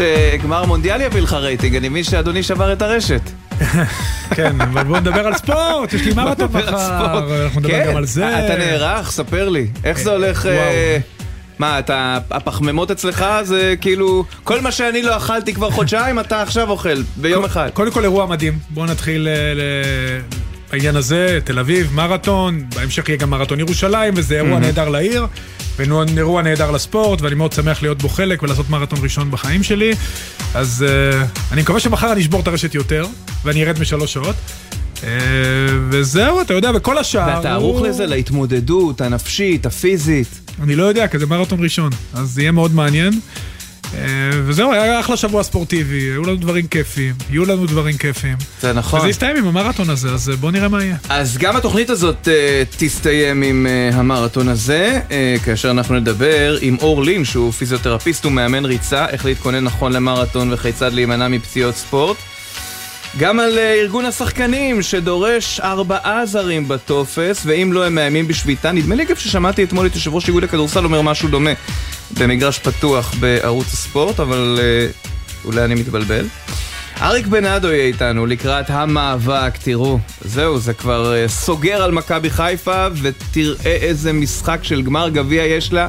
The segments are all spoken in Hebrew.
שגמר מונדיאל יביא לך רייטינג, אני מבין שאדוני שבר את הרשת. כן, אבל בואו נדבר על ספורט, יש לי מרתון מחר, אנחנו נדבר כן, גם על זה. אתה נערך, ספר לי. איך זה הולך... וואו. אה, מה, אתה, הפחמימות אצלך זה כאילו, כל מה שאני לא אכלתי כבר חודשיים, אתה עכשיו אוכל, ביום אחד. קודם כל אירוע מדהים, בואו נתחיל אה, העניין הזה, תל אביב, מרתון, בהמשך יהיה גם מרתון ירושלים, וזה אירוע נהדר לעיר, ואירוע נהדר לספורט, ואני מאוד שמח להיות בו חלק ולעשות מרתון ראשון בחיים שלי. אז אה, אני מקווה שמחר אני אשבור את הרשת יותר, ואני ארד משלוש שעות. אה, וזהו, אתה יודע, וכל השאר... ואתה ערוך הוא- לזה, להתמודדות הנפשית, הפיזית. אני לא יודע, כי זה מרתון ראשון, אז זה יהיה מאוד מעניין. אה, וזהו, היה אחלה שבוע ספורטיבי, היו לנו דברים כיפיים, יהיו לנו דברים כיפיים. זה נכון. וזה יסתיים עם המרתון הזה, אז אה, בואו נראה מה יהיה. אז גם התוכנית הזאת uh, תסתיים עם uh, המרתון הזה, uh, כאשר אנחנו נדבר עם אור לין, שהוא פיזיותרפיסט ומאמן ריצה, איך להתכונן נכון למרתון וכיצד להימנע מפציעות ספורט. גם על uh, ארגון השחקנים, שדורש ארבעה זרים בטופס, ואם לא הם מאיימים בשביתה. נדמה לי גם ששמעתי אתמול את יושב ראש איגוד הכדורסל אומר משהו דומה במגרש פתוח בערוץ הספורט, אבל uh, אולי אני מתבלבל. אריק בנאדו יהיה איתנו לקראת המאבק, תראו, זהו, זה כבר אה, סוגר על מכבי חיפה, ותראה איזה משחק של גמר גביע יש לה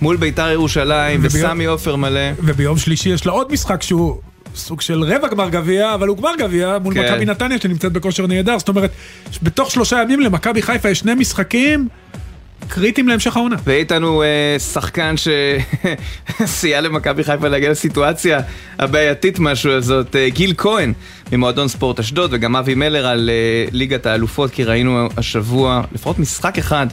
מול ביתר ירושלים, וביום- וסמי עופר מלא. וביום שלישי יש לה עוד משחק שהוא סוג של רבע גמר גביע, אבל הוא גמר גביע מול כן. מכבי נתניה שנמצאת בכושר נהדר. זאת אומרת, בתוך שלושה ימים למכבי חיפה יש שני משחקים קריטיים להמשך העונה. ויהיה איתנו אה, שחקן שסייע למכבי חיפה להגיע לסיטואציה הבעייתית משהו הזאת, אה, גיל כהן ממועדון ספורט אשדוד, וגם אבי מלר על אה, ליגת האלופות, כי ראינו השבוע לפחות משחק אחד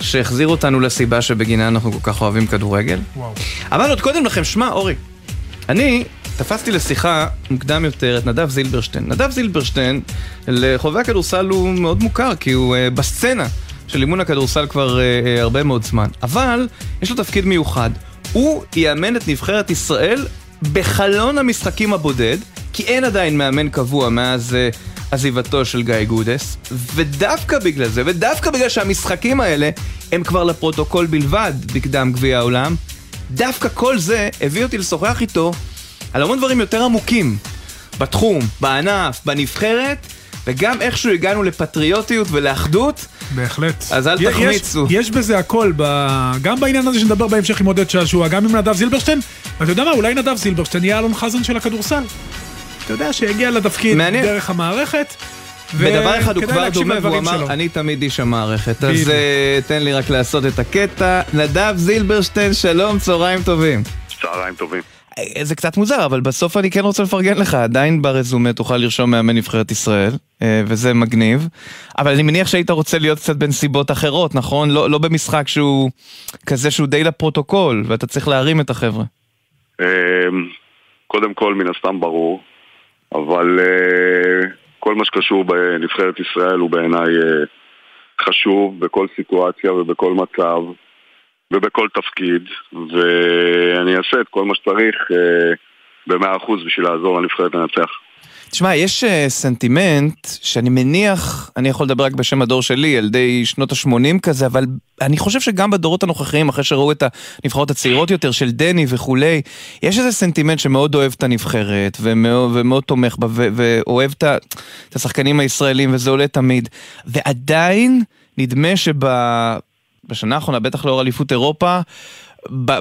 שהחזיר אותנו לסיבה שבגינה אנחנו כל כך אוהבים כדורגל. וואו. אבל עוד קודם לכם, שמע, אורי, אני תפסתי לשיחה מוקדם יותר את נדב זילברשטיין. נדב זילברשטיין, לחובבי הכדורסל הוא מאוד מוכר, כי הוא uh, בסצנה של אימון הכדורסל כבר uh, uh, הרבה מאוד זמן. אבל יש לו תפקיד מיוחד. הוא יאמן את נבחרת ישראל בחלון המשחקים הבודד, כי אין עדיין מאמן קבוע מאז uh, עזיבתו של גיא גודס, ודווקא בגלל זה, ודווקא בגלל שהמשחקים האלה הם כבר לפרוטוקול בלבד בקדם גביע העולם, דווקא כל זה הביא אותי לשוחח איתו על המון דברים יותר עמוקים בתחום, בענף, בנבחרת, וגם איכשהו הגענו לפטריוטיות ולאחדות. בהחלט. אז אל יש- תחמיצו. יש בזה הכל, ב... גם בעניין הזה שנדבר בהמשך עם עודד שעשוע, גם עם נדב זילברשטיין, ואתה יודע מה, אולי נדב זילברשטיין יהיה אלון חזן של הכדורסל. אתה יודע שהגיע לתפקיד מעניין. דרך המערכת. בדבר אחד הוא כבר דומה, והוא אמר, שלו. אני תמיד איש המערכת. אז. אה, תן לי רק לעשות את הקטע. נדב זילברשטיין, שלום, צהריים טובים. צהריים טובים. אה, זה קצת מוזר, אבל בסוף אני כן רוצה לפרגן לך, עדיין ברזומה תוכל לרשום מאמן נבחרת ישראל, אה, וזה מגניב. אבל אני מניח שהיית רוצה להיות קצת בנסיבות אחרות, נכון? לא, לא במשחק שהוא כזה שהוא די לפרוטוקול, ואתה צריך להרים את החבר'ה. אמ, קודם כל, מן הסתם ברור, אבל אה, כל מה שקשור בנבחרת ישראל הוא בעיניי חשוב בכל סיטואציה ובכל מצב ובכל תפקיד, ואני אעשה את כל מה שצריך אה, במאה אחוז בשביל לעזור לנבחרת לנצח. תשמע, יש uh, סנטימנט שאני מניח, אני יכול לדבר רק בשם הדור שלי, ילדי שנות ה-80 כזה, אבל אני חושב שגם בדורות הנוכחיים, אחרי שראו את הנבחרות הצעירות יותר של דני וכולי, יש איזה סנטימנט שמאוד אוהב את הנבחרת, ומאוד, ומאוד תומך בה, ואוהב את את השחקנים הישראלים, וזה עולה תמיד. ועדיין, נדמה שבשנה האחרונה, בטח לאור אליפות אירופה,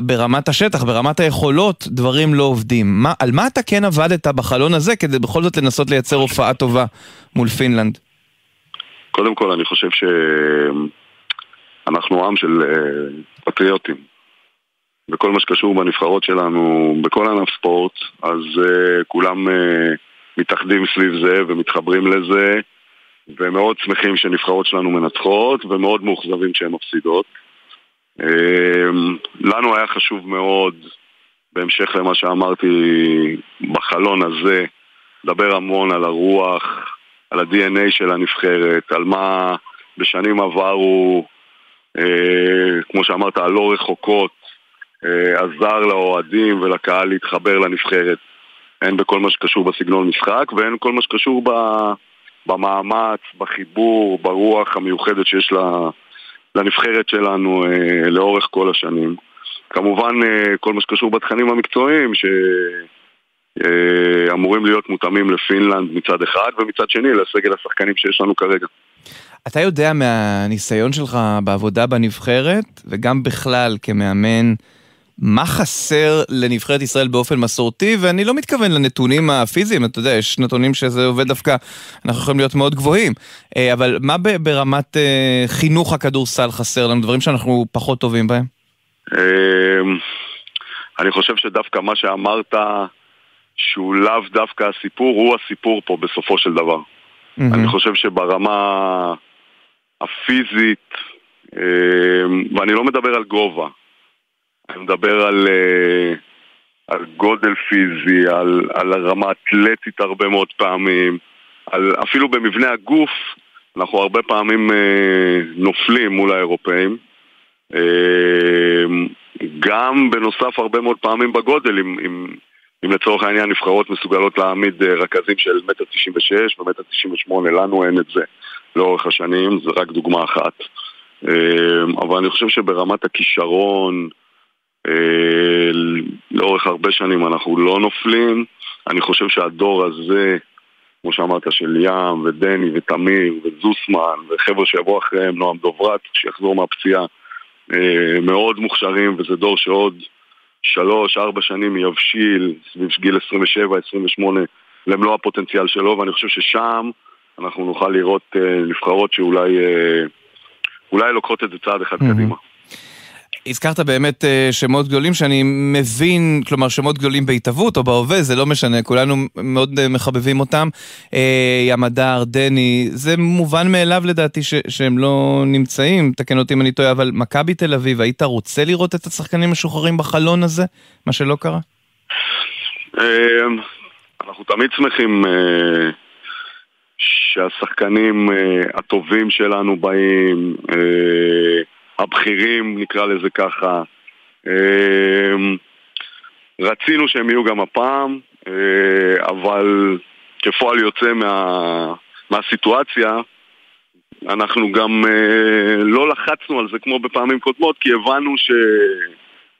ברמת השטח, ברמת היכולות, דברים לא עובדים. מה, על מה אתה כן עבדת בחלון הזה כדי בכל זאת לנסות לייצר הופעה טובה מול פינלנד? קודם כל, אני חושב שאנחנו עם של אה, פטריוטים. בכל מה שקשור בנבחרות שלנו, בכל ענף ספורט, אז uh, כולם uh, מתאחדים סביב זה ומתחברים לזה, ומאוד שמחים שנבחרות שלנו מנצחות, ומאוד מאוכזבים שהן מפסידות. Uh, לנו היה חשוב מאוד, בהמשך למה שאמרתי בחלון הזה, לדבר המון על הרוח, על ה-DNA של הנבחרת, על מה בשנים עברו, אה, כמו שאמרת, הלא רחוקות, אה, עזר לאוהדים ולקהל להתחבר לנבחרת. הן בכל מה שקשור בסגנון משחק והן כל מה שקשור ב, במאמץ, בחיבור, ברוח המיוחדת שיש לנבחרת שלנו אה, לאורך כל השנים. כמובן אה, כל מה שקשור בתכנים המקצועיים, ש... אה, להיות מותאמים לפינלנד מצד אחד, ומצד שני לסגל השחקנים שיש לנו כרגע. אתה יודע מהניסיון שלך בעבודה בנבחרת, וגם בכלל כמאמן, מה חסר לנבחרת ישראל באופן מסורתי, ואני לא מתכוון לנתונים הפיזיים, אתה יודע, יש נתונים שזה עובד דווקא, אנחנו יכולים להיות מאוד גבוהים, אה, אבל מה ברמת אה, חינוך הכדורסל חסר לנו, דברים שאנחנו פחות טובים בהם? אמ, אני חושב שדווקא מה שאמרת, שהוא לאו דווקא הסיפור, הוא הסיפור פה בסופו של דבר. אני חושב שברמה הפיזית, אמ, ואני לא מדבר על גובה, אני מדבר על, אה, על גודל פיזי, על, על רמה אתלטית הרבה מאוד פעמים, על, אפילו במבנה הגוף, אנחנו הרבה פעמים אה, נופלים מול האירופאים. אה, גם בנוסף הרבה מאוד פעמים בגודל, אם, אם, אם לצורך העניין נבחרות מסוגלות להעמיד רכזים של מטר תשעים ושש ומטר תשעים ושמונה, לנו אין את זה לאורך השנים, זה רק דוגמה אחת. אבל אני חושב שברמת הכישרון, לאורך הרבה שנים אנחנו לא נופלים. אני חושב שהדור הזה, כמו שאמרת, של ים ודני ותמיר וזוסמן וחבר'ה שיבואו אחריהם, נועם דוברת, שיחזור מהפציעה, אה, מאוד מוכשרים, וזה דור שעוד שלוש, ארבע שנים יבשיל סביב גיל 27-28 למלוא הפוטנציאל שלו, ואני חושב ששם אנחנו נוכל לראות אה, נבחרות שאולי אולי לוקחות את זה צעד אחד mm-hmm. קדימה. הזכרת באמת אה, שמות גדולים שאני מבין, כלומר שמות גדולים בהתהוות או בהווה, זה לא משנה, כולנו מאוד אה, מחבבים אותם. אה, ים הדר, דני, זה מובן מאליו לדעתי ש- שהם לא נמצאים, תקן אותי אם אני טועה, אבל מכבי תל אביב, היית רוצה לראות את השחקנים משוחררים בחלון הזה, מה שלא קרה? אנחנו תמיד שמחים שהשחקנים הטובים שלנו באים. הבכירים, נקרא לזה ככה. אמ, רצינו שהם יהיו גם הפעם, אה, אבל כפועל יוצא מה, מהסיטואציה, אנחנו גם אה, לא לחצנו על זה כמו בפעמים קודמות, כי הבנו ש...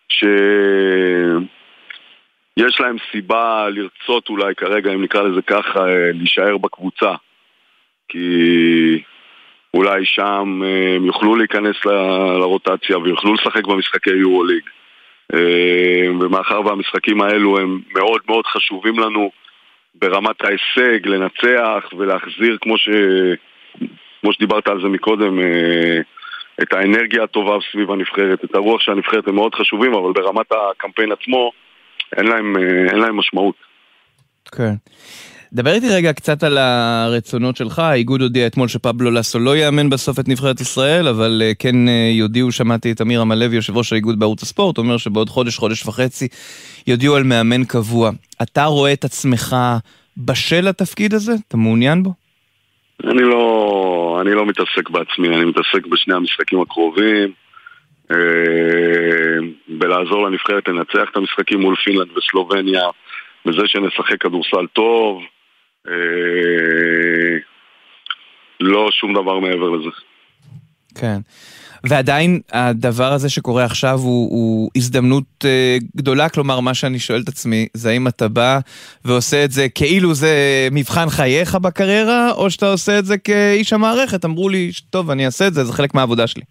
ש... יש להם סיבה לרצות אולי כרגע, אם נקרא לזה ככה, אה, להישאר בקבוצה. כי אולי שם אה, הם יוכלו להיכנס לרוטציה ויוכלו לשחק במשחקי יורו-ליג. אה, ומאחר והמשחקים האלו הם מאוד מאוד חשובים לנו ברמת ההישג, לנצח ולהחזיר, כמו, ש... כמו שדיברת על זה מקודם, אה, את האנרגיה הטובה סביב הנבחרת, את הרוח של הנבחרת הם מאוד חשובים, אבל ברמת הקמפיין עצמו אין להם, אין להם משמעות. כן. דבר איתי רגע קצת על הרצונות שלך, האיגוד הודיע אתמול שפבלו לסו לא יאמן בסוף את נבחרת ישראל, אבל אה, כן אה, יודיעו, שמעתי את אמיר עמלוי, יושב ראש האיגוד בערוץ הספורט, אומר שבעוד חודש, חודש וחצי, יודיעו על מאמן קבוע. אתה רואה את עצמך בשל לתפקיד הזה? אתה מעוניין בו? אני לא, אני לא מתעסק בעצמי, אני מתעסק בשני המשחקים הקרובים, אה, בלעזור לנבחרת לנצח את המשחקים מול פינלנד וסלובניה, בזה שנשחק כדורסל טוב, לא שום דבר מעבר לזה. כן. ועדיין הדבר הזה שקורה עכשיו הוא, הוא הזדמנות uh, גדולה, כלומר מה שאני שואל את עצמי זה האם אתה בא ועושה את זה כאילו זה מבחן חייך בקריירה, או שאתה עושה את זה כאיש המערכת, אמרו לי, טוב אני אעשה את זה, זה חלק מהעבודה שלי.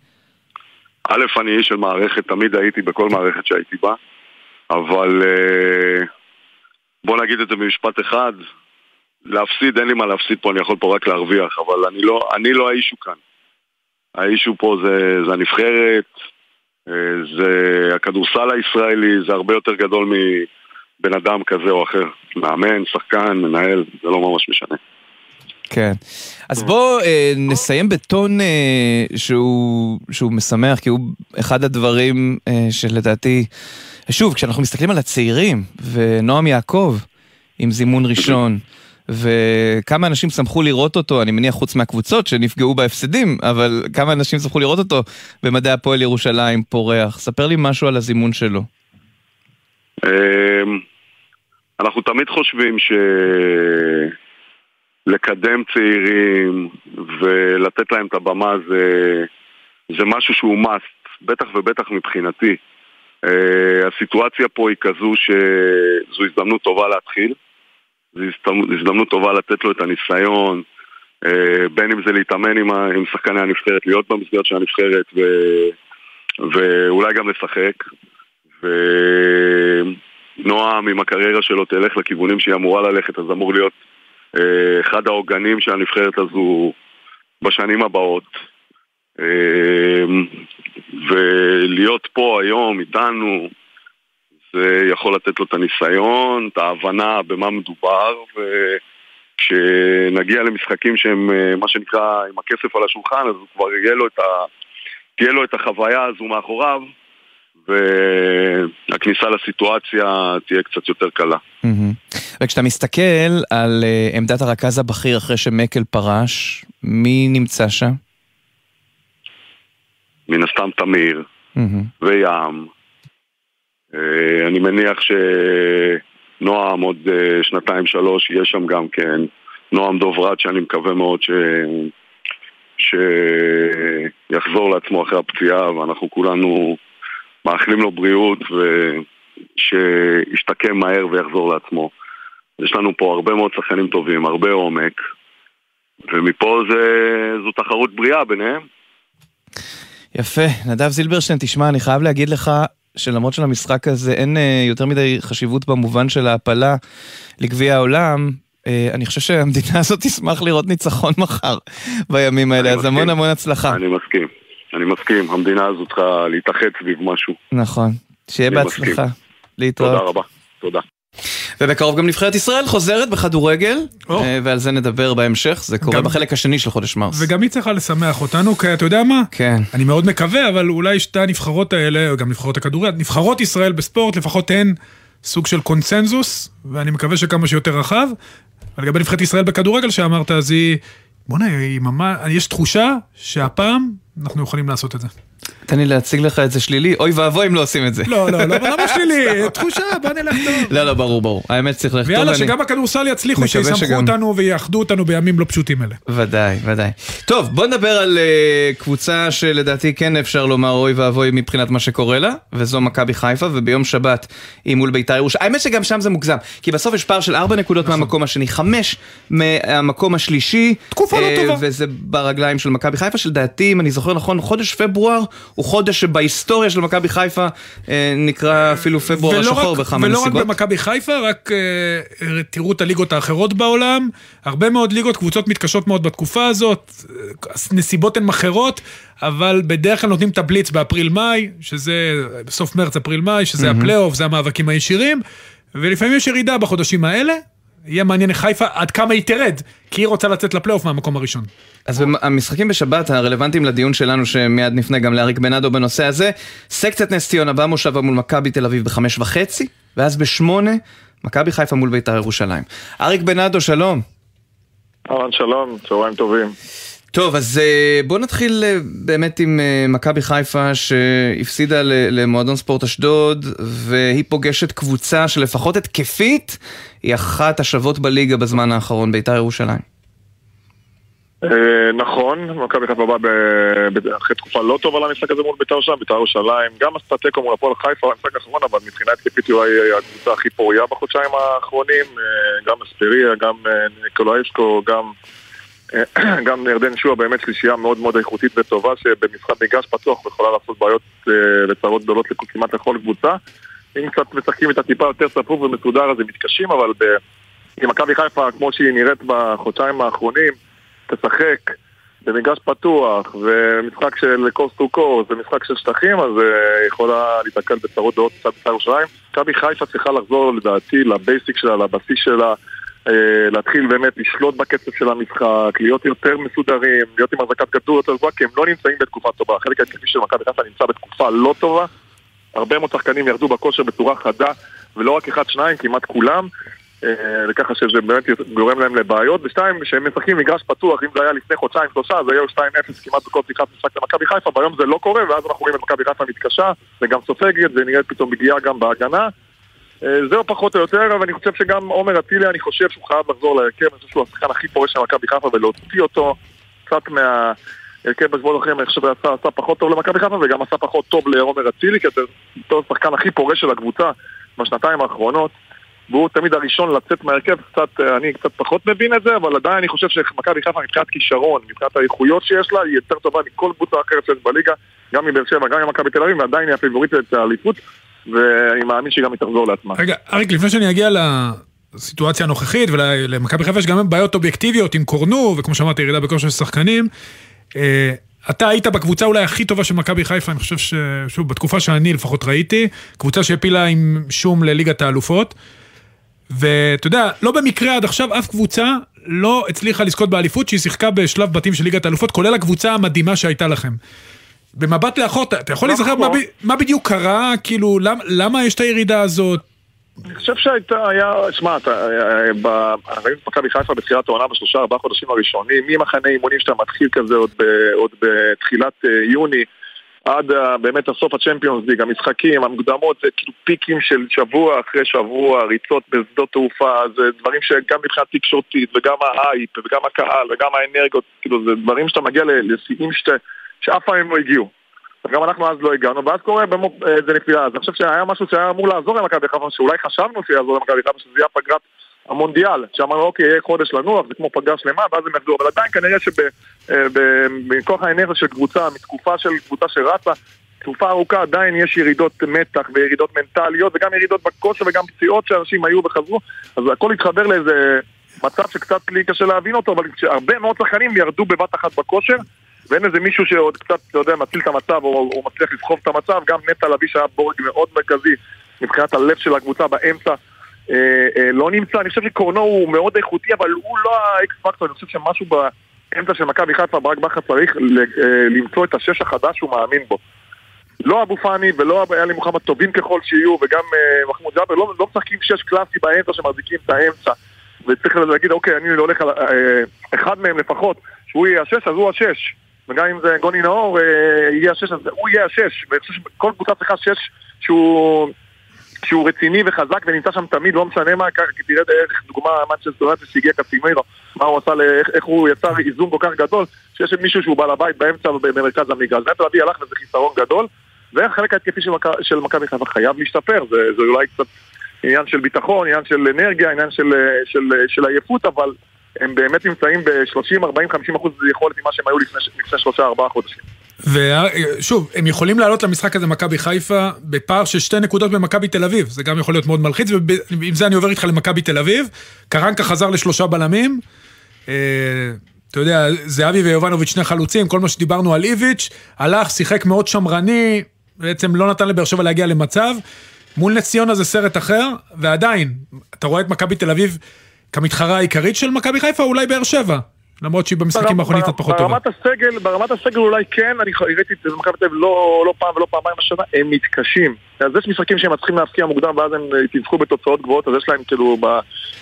א', אני איש של מערכת, תמיד הייתי בכל מערכת שהייתי בה, אבל uh, בוא נגיד את זה במשפט אחד, להפסיד, אין לי מה להפסיד פה, אני יכול פה רק להרוויח, אבל אני לא, אני לא האישו כאן. האישו פה זה, זה הנבחרת, אה, זה הכדורסל הישראלי, זה הרבה יותר גדול מבן אדם כזה או אחר. מאמן, שחקן, מנהל, זה לא ממש משנה. כן. אז בואו אה, נסיים בטון אה, שהוא, שהוא משמח, כי הוא אחד הדברים אה, שלדעתי, שוב, כשאנחנו מסתכלים על הצעירים, ונועם יעקב עם זימון ראשון, וכמה אנשים שמחו לראות אותו, אני מניח חוץ מהקבוצות שנפגעו בהפסדים, אבל כמה אנשים שמחו לראות אותו במדעי הפועל ירושלים פורח. ספר לי משהו על הזימון שלו. אמ, אנחנו תמיד חושבים שלקדם צעירים ולתת להם את הבמה זה, זה משהו שהוא must, בטח ובטח מבחינתי. אה, הסיטואציה פה היא כזו שזו הזדמנות טובה להתחיל, זו הזדמנות טובה לתת לו את הניסיון, אה, בין אם זה להתאמן עם, עם שחקני הנבחרת, להיות במסגרת של הנבחרת ו, ואולי גם לשחק. ונועם עם הקריירה שלו תלך לכיוונים שהיא אמורה ללכת, אז אמור להיות אה, אחד העוגנים של הנבחרת הזו בשנים הבאות. ולהיות פה היום איתנו זה יכול לתת לו את הניסיון, את ההבנה במה מדובר וכשנגיע למשחקים שהם אה, מה שנקרא עם הכסף על השולחן אז כבר יהיה לו את ה... תהיה לו את החוויה הזו מאחוריו והכניסה לסיטואציה תהיה קצת יותר קלה. וכשאתה מסתכל על אה, עמדת הרכז הבכיר אחרי שמקל פרש, מי נמצא שם? מן הסתם תמיר וים. אה, אני מניח שנועם עוד אה, שנתיים שלוש יהיה שם גם כן. נועם דוברת שאני מקווה מאוד ש... שיחזור לעצמו אחרי הפציעה ואנחנו כולנו מאחלים לו בריאות ושישתקם מהר ויחזור לעצמו. יש לנו פה הרבה מאוד שחקנים טובים, הרבה עומק ומפה זה, זו תחרות בריאה ביניהם. יפה. נדב זילברשטיין, תשמע, אני חייב להגיד לך שלמרות שלמשחק הזה אין אה, יותר מדי חשיבות במובן של ההעפלה לגביע העולם, אה, אני חושב שהמדינה הזאת תשמח לראות ניצחון מחר בימים האלה, אז מסכים. המון המון הצלחה. אני מסכים, אני מסכים. המדינה הזאת צריכה להתאחד סביב משהו. נכון. שיהיה בהצלחה. להתראות. תודה רבה. תודה. ובקרוב גם נבחרת ישראל חוזרת בכדורגל, oh. ועל זה נדבר בהמשך, זה קורה גם... בחלק השני של חודש מרס. וגם היא צריכה לשמח אותנו, כי אתה יודע מה? כן. אני מאוד מקווה, אבל אולי שתי הנבחרות האלה, או גם נבחרות הכדורגל, נבחרות ישראל בספורט, לפחות הן סוג של קונצנזוס, ואני מקווה שכמה שיותר רחב. ולגבי נבחרת ישראל בכדורגל שאמרת, אז היא... בוא'נה, יש תחושה שהפעם אנחנו יכולים לעשות את זה. תן לי להציג לך את זה שלילי, אוי ואבוי אם לא עושים את זה. לא, לא, לא, למה שלילי? תחושה, בוא נלך טוב. לא, לא, ברור, ברור. האמת צריך ללכת טוב. ויאללה, שגם הכדורסל יצליחו, שיסמכו אותנו ויאחדו אותנו בימים לא פשוטים אלה. ודאי, ודאי. טוב, בוא נדבר על אה, קבוצה שלדעתי כן אפשר לומר אוי ואבוי מבחינת מה שקורה לה, וזו מכבי חיפה, וביום שבת היא מול בית"ר ירושלים. האמת שגם שם זה מוגזם, כי בסוף יש פער של ארבע נקודות נכון. מהמקום השני, חמש מהמקום השלישי. תקופה לא אה, טובה. וזה ברגליים של מכבי חיפה, שלדעתי, אם אני זוכר נכון, חודש פברואר הוא חודש שבהיסטוריה של מכבי חיפה אה, נקרא אפילו פברואר השחור בכמה נסיבות. ולא רק במכבי חיפה, רק אה, תראו את הליגות האחרות בעולם. הרבה מאוד ליגות, קבוצות מתקשות מאוד בתקופה הזאת, נסיבות הן אחרות, אבל בדרך כלל נותנים את הבליץ באפריל-מאי, שזה בסוף מרץ, אפריל-מאי, שזה. הפלייאוף, זה המאבקים הישירים, ולפעמים יש ירידה בחודשים האלה. יהיה מעניין לחיפה עד כמה היא תרד, כי היא רוצה לצאת לפלייאוף מהמקום הראשון. אז המשחקים בשבת הרלוונטיים לדיון שלנו, שמיד נפנה גם לאריק בנאדו בנושא הזה, סקציית נס ציונה במושבה מול מכבי תל אביב בחמש וחצי, ואז בשמונה, מכבי חיפה מול בית"ר ירושלים. אריק בנאדו, שלום. אהלן, שלום, צהריים טובים. טוב, אז אה, בואו נתחיל אה, באמת עם אה, מכבי חיפה שהפסידה למועדון ספורט אשדוד והיא פוגשת קבוצה שלפחות התקפית היא אחת השוות בליגה בזמן האחרון, בית"ר ירושלים. נכון, מכבי חיפה באה אחרי תקופה לא טובה למשחק הזה מול בית"ר ירושלים, בית"ר ירושלים, גם עשתה תיקו מול הפועל חיפה במשחק האחרון, אבל מבחינה התקפית היא הקבוצה הכי פוריה בחודשיים האחרונים, גם אספריה, גם ניקולאיסקו, גם... גם ירדן שועה באמת שלישייה מאוד מאוד איכותית וטובה שבמשחק מגרש פתוח יכולה לעשות בעיות אה, וצרות גדולות כמעט לכל קבוצה. אם קצת משחקים את הטיפה יותר צפוף ומסודר אז הם מתקשים אבל עם מכבי חיפה כמו שהיא נראית בחודשיים האחרונים תשחק במגרש פתוח ומשחק של קורס טו קורס ומשחק של שטחים אז אה, יכולה להתקל בצרות דעות בית"ר ירושלים. מכבי חיפה צריכה לחזור לדעתי לבייסיק שלה, לבסיס שלה אה, להתחיל באמת לשלוט בקצב של המשחק, להיות יותר מסודרים, להיות עם החזקת כדור יותר גבוהה, כי הם לא נמצאים בתקופה טובה. החלק התקפי של מכבי חיפה נמצא בתקופה לא טובה. הרבה מאוד שחקנים ירדו בכושר בצורה חדה, ולא רק אחד, שניים, כמעט כולם. אה, וככה שזה באמת גורם להם לבעיות. ושתיים, כשהם משחקים מגרש פתוח, אם זה היה לפני חודשיים, שלושה, זה יהיה 2-0 כמעט בכל פתיחת משחק למכבי חיפה, והיום זה לא קורה, ואז אנחנו רואים את מכבי חיפה מתקשה, וגם סופגת, ונראית פתאום פגיעה גם בהגנה. אה, זהו פחות או יותר, אבל אני חושב שגם עומר אצילי, אני חושב שהוא חייב לחזור להרכב, אני חושב שהוא השחקן הכי פורש של מכבי חיפה ולהוציא אותו קצת מה... הרכב בשבועות אחרים, אני חושב שעשה פחות טוב למכבי חיפה וגם עשה פחות טוב לעומר אצילי, כי אתה השחקן הכי פורש של הקבוצה בשנתיים האחרונות. והוא תמיד הראשון לצאת מהרכב, קצת, אני קצת פחות מבין את זה, אבל עדיין אני חושב שמכבי חיפה מבחינת כישרון, מבחינת האיכויות שיש לה, היא יותר טובה מכל קבוצה אחרת שיש בליגה, גם מבאר שבע, גם ממכבי תל אביב, ועדיין היא הפיבוריטית האליפות, ואני מאמין שגם היא תחזור לעצמה. רגע, אריק, לפני שאני אגיע לסיטואציה הנוכחית, ולמכבי חיפה יש גם בעיות אובייקטיביות עם קורנו, וכמו שאמרתי, ירידה בכושר של שחקנים. אה, אתה היית בקבוצה אולי הכי טובה של מכבי חיפה, אני חושב ש... שוב, בתקופה שאני לפחות ראיתי, קבוצה שהפילה עם שום לליגת האלופות. ואתה יודע, לא במקרה עד עכשיו אף קבוצה לא הצליחה לזכות באליפות שהיא שיחקה בשלב בתים של ליגת האלופות, כולל הקבוצה המדהימה שהייתה לכם. במבט לאחור, אתה יכול להיזכר מה, מה בדיוק קרה, כאילו, למ, למה יש את הירידה הזאת? אני חושב שהייתה, היה, שמע, ראינו את מכבי חיפה בתחילת העונה בשלושה ארבעה חודשים הראשונים, ממחנה אימונים שאתה מתחיל כזה עוד, ב, עוד בתחילת uh, יוני, עד uh, באמת הסוף הצ'מפיונס ליג, המשחקים, המוקדמות, זה כאילו פיקים של שבוע אחרי שבוע, ריצות בשדות תעופה, זה דברים שגם מבחינה תקשורתית, וגם האייפ, וגם הקהל, וגם האנרגיות, כאילו זה דברים שאתה מגיע לשיאים שאף פעם הם לא הגיעו. גם אנחנו אז לא הגענו, ואז קורה איזה אה, נפילה. אז אני חושב שהיה משהו שהיה אמור לעזור למכבי חיפה, שאולי חשבנו שיעזור למכבי חיפה, שזה יהיה פגרת המונדיאל, שאמרנו אוקיי, יהיה חודש לנוח, זה כמו פגרה שלמה, ואז הם יחזרו, אבל עדיין כנראה שבכוח האנרגיה של קבוצה, מתקופה של קבוצה שרצה, תקופה ארוכה עדיין יש ירידות מתח וירידות מנטליות וגם ירידות בכושר וגם פציעות שאנשים היו וחזרו אז הכל התחבר לאיזה מצב שקצת לי קשה להבין אותו אבל הרבה מאוד שחקנים ירדו בבת אחת בכושר ואין איזה מישהו שעוד קצת, אתה יודע, מציל את המצב או, או מצליח לסחוב את המצב, גם נטע לביא שהיה בורג מאוד מרכזי מבחינת הלב של הקבוצה באמצע אה, אה, לא נמצא, אני חושב שקורנו הוא מאוד איכותי, אבל הוא לא האקס פקטור, אני חושב שמשהו באמצע של מכבי חיפה, ברק בכר צריך אה, למצוא את השש החדש שהוא מאמין בו. לא אבו פאני ולא אלי מוחמד טובים ככל שיהיו, וגם אה, מחמוד ג'אבר לא, לא משחקים שש קלאסי באמצע שמחזיקים את האמצע. וצריך להגיד, אוקיי, אני הולך על אה, אחד מהם לפחות, שהוא יהיה השש, אז הוא השש. וגם אם זה גוני נאור אה, יהיה השש, אז הוא יהיה השש. ואני חושב שכל קבוצה צריכה שש שהוא, שהוא רציני וחזק ונמצא שם תמיד, לא משנה מה, תראה דרך דוגמה מנצ'סטר יונייטד שהגיע קסימירו, מה הוא עשה, איך, איך הוא יצר איזון כל כך גדול, שיש מישהו שהוא בעל הבית באמצע במרכז המגרש. נטו אבי הלך וזה חיסרון גדול, והחלק ההתקפי של מכבי חיפה חייב להשתפר, זה, זה אולי קצת עניין של ביטחון, עניין של אנרגיה, עניין של, של, של, של עייפות, אבל הם באמת נמצאים ב-30, 40, 50 אחוז יכולת ממה שהם היו לפני, לפני שלושה, ארבעה חודשים. ושוב, הם יכולים לעלות למשחק הזה מכבי חיפה בפער של שתי נקודות במכבי תל אביב, זה גם יכול להיות מאוד מלחיץ, ועם זה אני עובר איתך למכבי תל אביב. קרנקה חזר לשלושה בלמים. אה, אתה יודע, זהבי ויובנוביץ' שני חלוצים, כל מה שדיברנו על איביץ', הלך, שיחק מאוד שמרני, בעצם לא נתן לבאר שבע להגיע למצב. מול נס ציונה זה סרט אחר, ועדיין, אתה רואה את מכבי תל אביב כמתחרה העיקרית של מכבי חיפה, אולי באר שבע. למרות שהיא במשחקים האחרונים קצת פחות טובה. הסגל, ברמת הסגל אולי כן, אני ראיתי את זה במכבי תל אביב לא, לא פעם ולא פעמיים השנה, הם מתקשים. אז יש משחקים שהם מצליחים להפקיע מוקדם ואז הם תזכו בתוצאות גבוהות, אז יש להם כאילו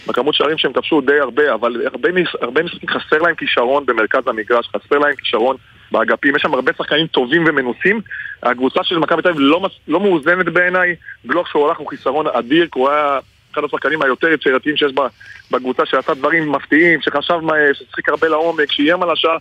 בכמות שערים שהם כבשו די הרבה, אבל הרבה, הרבה משחקים חסר להם כישרון במרכז המגרש, חסר להם כישרון באגפים, יש שם הרבה שחקנים טובים ומנוסים. הקבוצה של מכבי תל אביב לא, לא מאוזנת בעיניי, בלוח שהוא הלך הוא חיסרון אדיר, כי הוא היה אחד השחקנים היותר יצירתיים שיש בקבוצה, שעשה דברים מפתיעים, שחשב מה, שצחיק הרבה לעומק, שאיים על השאר.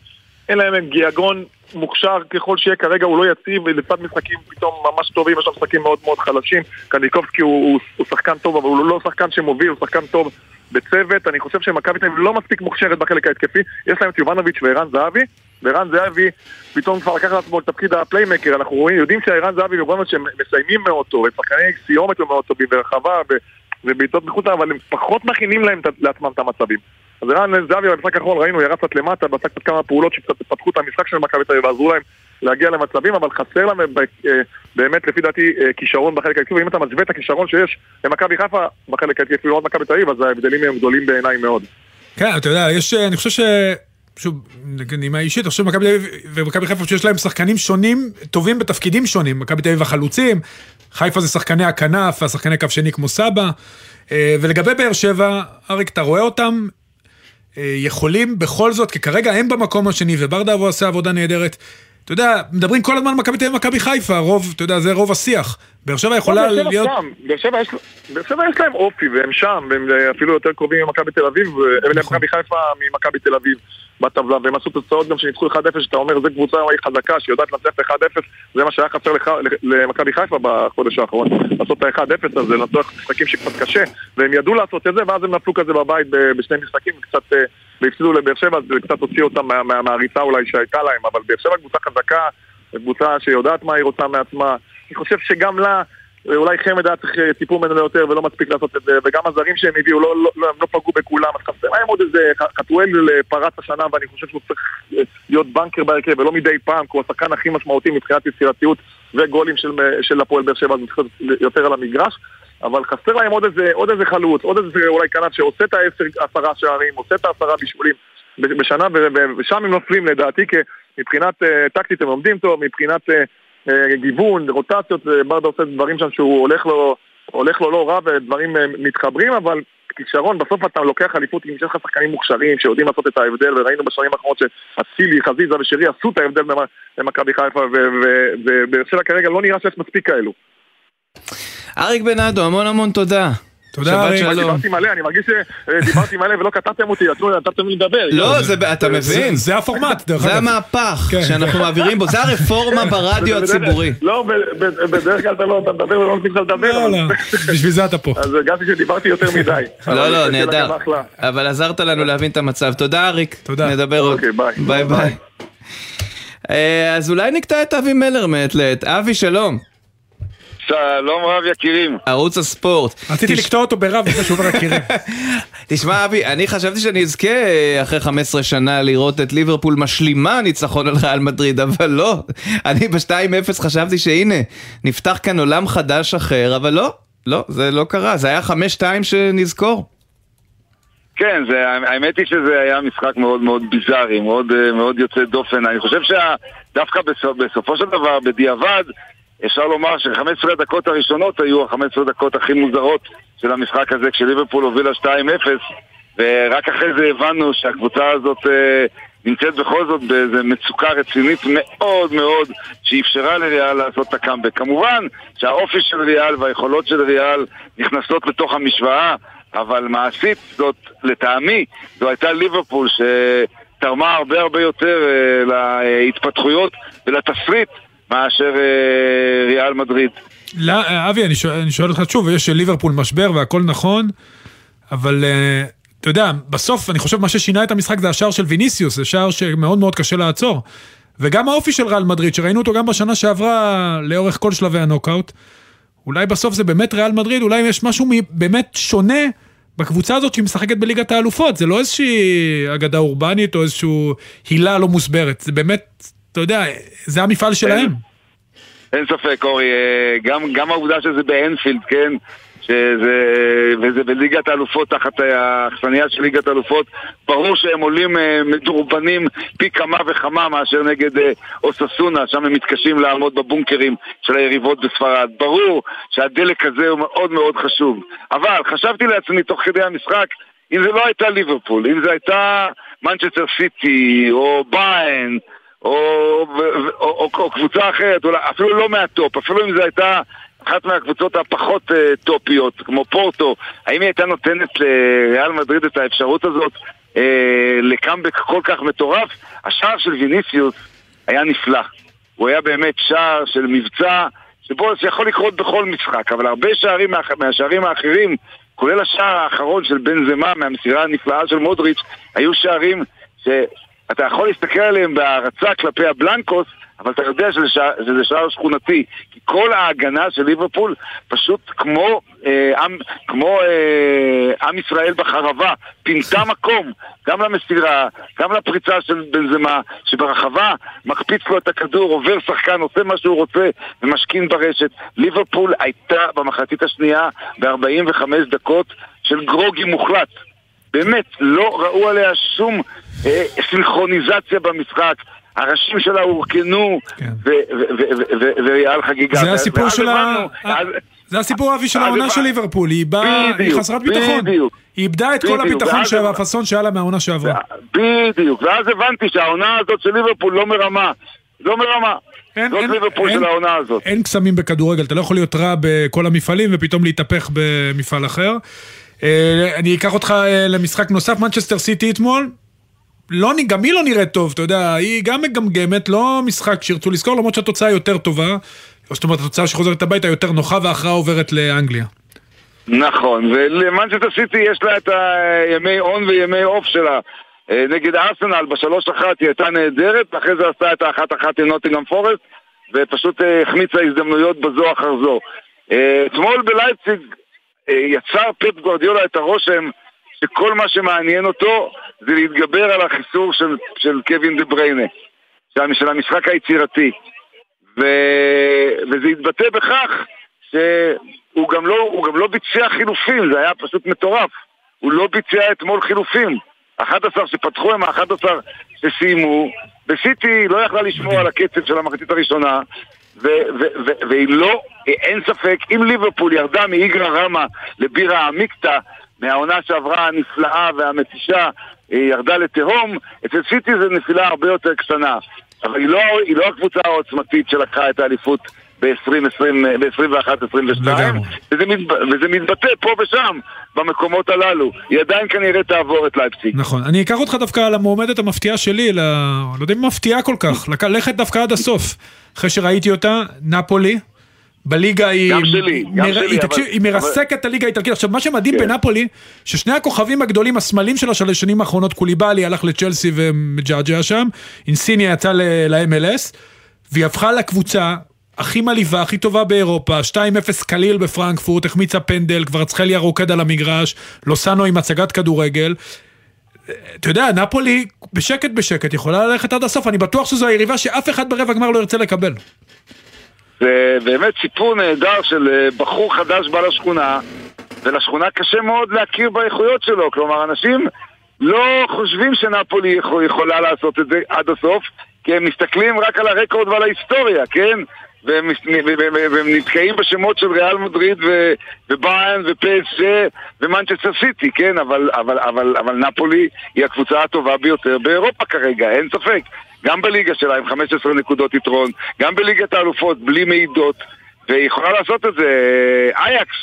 אין להם גיאגון מוכשר ככל שיהיה כרגע, הוא לא יציב, ולצד משחקים פתאום ממש טובים, יש שם משחקים מאוד מאוד חלשים. קניקובסקי הוא, הוא, הוא שחקן טוב, אבל הוא לא שחקן שמוביל, הוא שחקן טוב בצוות. אני חושב שמכבי תל לא מספיק מוכשרת בחלק ההתקפי. יש להם את יובנוביץ' וערן זהבי, וערן זהבי פתאום כבר לקח לעצמו את תפקיד הפליימקר. אנחנו רואים, יודעים שערן זהבי ויובנוביץ' מסיימים מאוד טוב, הם שחקני סיומת מאוד טובים ברחבה, ובעיטות מחוצה, אבל הם פחות מכינים להם לעצמם את המצבים. אז ערן זהבי במשחק האחרון ראינו, ירד קצת למטה, ועשה קצת כמה פעולות שקצת פתחו את המשחק של מכבי תל אביב ועזרו להם להגיע למצבים, אבל חסר להם אה, באמת לפי דעתי אה, כישרון בחלק ההתקפי, ואם אתה משווה את הכישרון שיש למכבי חיפה בחלק ההתקפי ולא מכבי תל אביב, אז ההבדלים הם גדולים בעיניי מאוד. כן, אתה יודע, יש, אני חושב ש... שוב, נימה אישית, אני חושב שמכבי תל אביב ומכבי חיפה שיש להם שחקנים שונים, טובים בתפקידים שונים. מכבי תל אביב החלוצים, חיפה זה שחקני הכנף, והשחקני קו שני כמו סבא. אה, ולגבי באר שבע, אריק, אתה רואה אותם אה, יכולים בכל זאת, כי כרגע הם במקום השני, וברדה אבו עושה עבודה נהדרת. אתה יודע, מדברים כל הזמן על מכבי תל אביב ומכבי חיפה, רוב, אתה יודע, זה רוב השיח. באר שבע יכולה להיות... באר שבע יש- יש להם אופי, והם שם, והם אפילו יותר קרובים ממכבי תל אביב, הם נכון. למכבי חיפה ממכבי תל אביב בטבלה, והם עשו תוצאות גם שניצחו 1-0, שאתה אומר, זו קבוצה חזקה, שיודעת לנצח את 1-0, זה מה שהיה חסר למכבי חיפה בחודש האחרון, לעשות את ה-1-0 הזה, לנצח משחקים שקצת קשה, והם ידעו לעשות את זה, ואז הם נפלו כזה בבית ב- בשני משחקים, קצת, אה, והפסידו לבאר שבע, זה קצת הוציא אותם מה- מה- מהריצה אולי שהייתה להם, אבל באר שבע קבוצה חזקה, קבוצה שיודעת מה היא רוצה מעצמה, אני חושב שגם לה, אולי חמד היה צריך אה, טיפול ממנו יותר ולא מספיק לעשות את זה, וגם הזרים שהם הביאו, לא, לא, לא, הם לא פגעו בכולם, אז חסר להם עוד איזה, חתואל אה, פרץ השנה ואני חושב שהוא צריך אה, להיות בנקר בהרכב ולא מדי פעם, כי הוא השחקן הכי משמעותי מבחינת יצירתיות וגולים של, של הפועל באר שבע, אז הוא יותר על המגרש. אבל חסר להם עוד איזה, עוד איזה חלוץ, עוד איזה אולי כנף שעושה את העשר, עשרה שערים, עושה את העשרה בישולים בשנה, ושם הם נופלים לדעתי, כי מבחינת אה, טקטית הם עומדים טוב, מבחינת גיוון, רוטציות, אה, ברדה עושה דברים שם שהוא הולך לו, הולך לו לא רע ודברים אה, מתחברים, אבל כישרון, בסוף אתה לוקח אליפות עם שיש לך שחקנים מוכשרים שיודעים לעשות את ההבדל, וראינו בשנים האחרונות שאצילי, חזיזה ושירי עשו את ההבדל במכבי חיפה, ובאר שבע כרגע לא נראה שיש מספיק כאלו. אריק בנאדו, המון המון תודה. תודה, אריק. דיברתי מלא, אני מרגיש שדיברתי מלא ולא קטעתם אותי, נתתם לי לדבר. לא, זה- אתה זה- מבין? זה הפורמט, דרך זה אגב. המהפך כן. שאנחנו מעבירים בו, זה הרפורמה ברדיו הציבורי. לא, בדרך כלל אתה לא אתה מדבר ולא נותנים לך לדבר. לא, לא, בשביל זה אתה פה. אז הרגשתי שדיברתי יותר מדי. לא, לא, נהדר. אבל עזרת לנו להבין את המצב. תודה, אריק. תודה. נדבר עוד. אוקיי, ביי. ביי ביי. אה, אז אולי נקטע את אבי מלר מעת לעת. אבי, שלום. שלום רב יקירים. ערוץ הספורט. רציתי תש- לקטוע אותו ברב לפני שהוא הכירים. תשמע, אבי, אני חשבתי שאני אזכה אה, אחרי 15 שנה לראות את ליברפול משלימה ניצחון על ריאל מדריד, אבל לא. אני ב-2-0 חשבתי שהנה, נפתח כאן עולם חדש אחר, אבל לא, לא, זה לא קרה. זה היה 5-2 שנזכור. כן, זה, האמת היא שזה היה משחק מאוד מאוד ביזארי, מאוד, אה, מאוד יוצא דופן. אני חושב שדווקא בסופו של דבר, בדיעבד, אפשר לומר ש-15 הדקות הראשונות היו ה-15 דקות הכי מוזרות של המשחק הזה, כשליברפול הובילה 2-0, ורק אחרי זה הבנו שהקבוצה הזאת אה, נמצאת בכל זאת באיזו מצוקה רצינית מאוד מאוד, שאפשרה לריאל לעשות את הקאמבק. כמובן שהאופי של ריאל והיכולות של ריאל נכנסות לתוך המשוואה, אבל מעשית זאת, לטעמי, זו הייתה ליברפול שתרמה הרבה הרבה יותר אה, להתפתחויות ולתסריט מאשר אה, ריאל מדריד. לא, אבי, אני שואל, אני שואל אותך שוב, יש ליברפול משבר והכל נכון, אבל אה, אתה יודע, בסוף אני חושב מה ששינה את המשחק זה השער של ויניסיוס, זה שער שמאוד מאוד קשה לעצור. וגם האופי של ריאל מדריד, שראינו אותו גם בשנה שעברה לאורך כל שלבי הנוקאוט, אולי בסוף זה באמת ריאל מדריד, אולי יש משהו באמת שונה בקבוצה הזאת שהיא משחקת בליגת האלופות, זה לא איזושהי אגדה אורבנית או איזושהי הילה לא מוסברת, זה באמת, אתה יודע, זה המפעל שלהם. אין ספק, אורי, אה, גם, גם העובדה שזה באנפילד, כן? שזה, וזה בליגת האלופות תחת האכסניה של ליגת האלופות ברור שהם עולים אה, מדורבנים פי כמה וכמה מאשר נגד אה, אוססונה שם הם מתקשים לעמוד בבונקרים של היריבות בספרד ברור שהדלק הזה הוא מאוד מאוד חשוב אבל חשבתי לעצמי תוך כדי המשחק אם זה לא הייתה ליברפול, אם זה הייתה מנצ'סטר סיטי או באיירן או, או, או, או, קבוצה אחרת, אולי, אפילו לא מהטופ, אפילו אם זו הייתה אחת מהקבוצות הפחות אה, טופיות, כמו פורטו, האם היא הייתה נותנת לריאל מדריד את האפשרות הזאת אה, לקאמבק כל כך מטורף? השער של ויניסיוס היה נפלא. הוא היה באמת שער של מבצע שבו זה יכול לקרות בכל משחק, אבל הרבה שערים מה, מהשערים האחרים, כולל השער האחרון של בן זמה מהמסירה הנפלאה של מודריץ', היו שערים ש... אתה יכול להסתכל עליהם בהערצה כלפי הבלנקוס, אבל אתה יודע שזה שער, שזה שער שכונתי. כי כל ההגנה של ליברפול פשוט כמו, אה, עם, כמו אה, עם ישראל בחרבה, פינתה מקום, גם למסירה, גם לפריצה של בנזמה, שברחבה מקפיץ לו את הכדור, עובר שחקן, עושה מה שהוא רוצה ומשכין ברשת. ליברפול הייתה במחצית השנייה ב-45 דקות של גרוגי מוחלט. באמת, לא ראו עליה שום אה, סינכרוניזציה במשחק. הראשים שלה הורכנו, כן. וריאל חגיגה. זה הסיפור של ה... זה הסיפור אבי של העונה. של ליברפול, היא באה, היא חסרת ביטחון. בדיוק. היא איבדה את כל הביטחון הבנו. והפאסון שהיה לה מהעונה שעברה. בדיוק, ואז הבנתי שהעונה הזאת של ליברפול לא מרמה. לא מרמה. אין, זאת אין, ליברפול אין, של העונה הזאת. אין קסמים בכדורגל, אתה לא יכול להיות רע בכל המפעלים ופתאום להתהפך במפעל אחר. אה, אני אקח אותך אה, למשחק נוסף, מנצ'סטר סיטי אתמול. לא, גם היא לא נראית טוב, אתה יודע, היא גם מגמגמת, לא משחק שירצו לזכור, למרות שהתוצאה יותר טובה. זאת אומרת, התוצאה שחוזרת הביתה יותר נוחה וההכרעה עוברת לאנגליה. נכון, ולמנצ'סטר סיטי יש לה את הימי on וימי off שלה. אה, נגד ארסנל בשלוש אחת היא הייתה נהדרת, ואחרי זה עשתה את האחת אחת עם נוטינגרם פורסט, ופשוט החמיצה הזדמנויות בזו אחר זו. אתמול בלייפציג יצר פפ גורדיולה את הרושם שכל מה שמעניין אותו זה להתגבר על החיסור של, של קווין דה בריינה, של- של המשחק היצירתי. ו... וזה התבטא בכך שהוא גם, לא, גם לא ביצע חילופים, זה היה פשוט מטורף. הוא לא ביצע אתמול חילופים. 11 שפתחו הם ה-11 שסיימו, וסיטי לא יכלה לשמור על הקצב של המחצית הראשונה, והיא לא, אין ספק, אם ליברפול ירדה מאיגרא רמא לבירה עמיקתא, מהעונה שעברה הנפלאה והמתישה, היא ירדה לתהום, אצל סיטי זו נפילה הרבה יותר קטנה. אבל היא לא, היא לא הקבוצה העוצמתית שלקחה את האליפות ב-21-22, לגמרי. וזה, מת, וזה מתבטא פה ושם, במקומות הללו. היא עדיין כנראה תעבור את לייפציג. נכון. אני אקח אותך דווקא למועמדת המפתיעה שלי, ל... לא יודע אם מפתיעה כל כך, לק- ללכת דווקא עד הסוף. אחרי שראיתי אותה, נפולי. בליגה היא... גם שלי, גם מר... שלי, היא, אבל- תקשיב, היא מרסקת את הליגה האיטלקית. עכשיו, מה שמדהים כן. בנפולי, ששני הכוכבים הגדולים, הסמלים שלה של השנים האחרונות, קוליבאלי הלך לצ'לסי ומג'עג'ע שם, אינסיניה יצא ל-MLS, והיא הפכה לקבוצה הכי מלאיבה, הכי טובה באירופה, 2-0 קליל בפרנקפורט, החמיצה פנדל, כבר צחליה רוקד על המגרש, לוסאנו עם הצגת כדורגל. אתה יודע, נפולי בשקט בשקט יכולה ללכת עד הסוף, אני בטוח שזו היריבה שאף אחד ברבע גמר לא ירצה לקבל. זה באמת סיפור נהדר של אה, בחור חדש בא לשכונה, ולשכונה קשה מאוד להכיר באיכויות שלו. כלומר, אנשים לא חושבים שנפולי יכול, יכולה לעשות את זה עד הסוף, כי הם מסתכלים רק על הרקורד ועל ההיסטוריה, כן? והם, מס- ו- ו- ו- והם נתקעים בשמות של ריאל מדריד ו- וביירן ופ.ס.ז' ומנצ'סטר סיטי, כן? אבל, אבל, אבל, אבל נפולי היא הקבוצה הטובה ביותר באירופה כרגע, אין ספק. גם בליגה שלה עם 15 נקודות יתרון, גם בליגת האלופות בלי מעידות, והיא יכולה לעשות את זה. אייאקס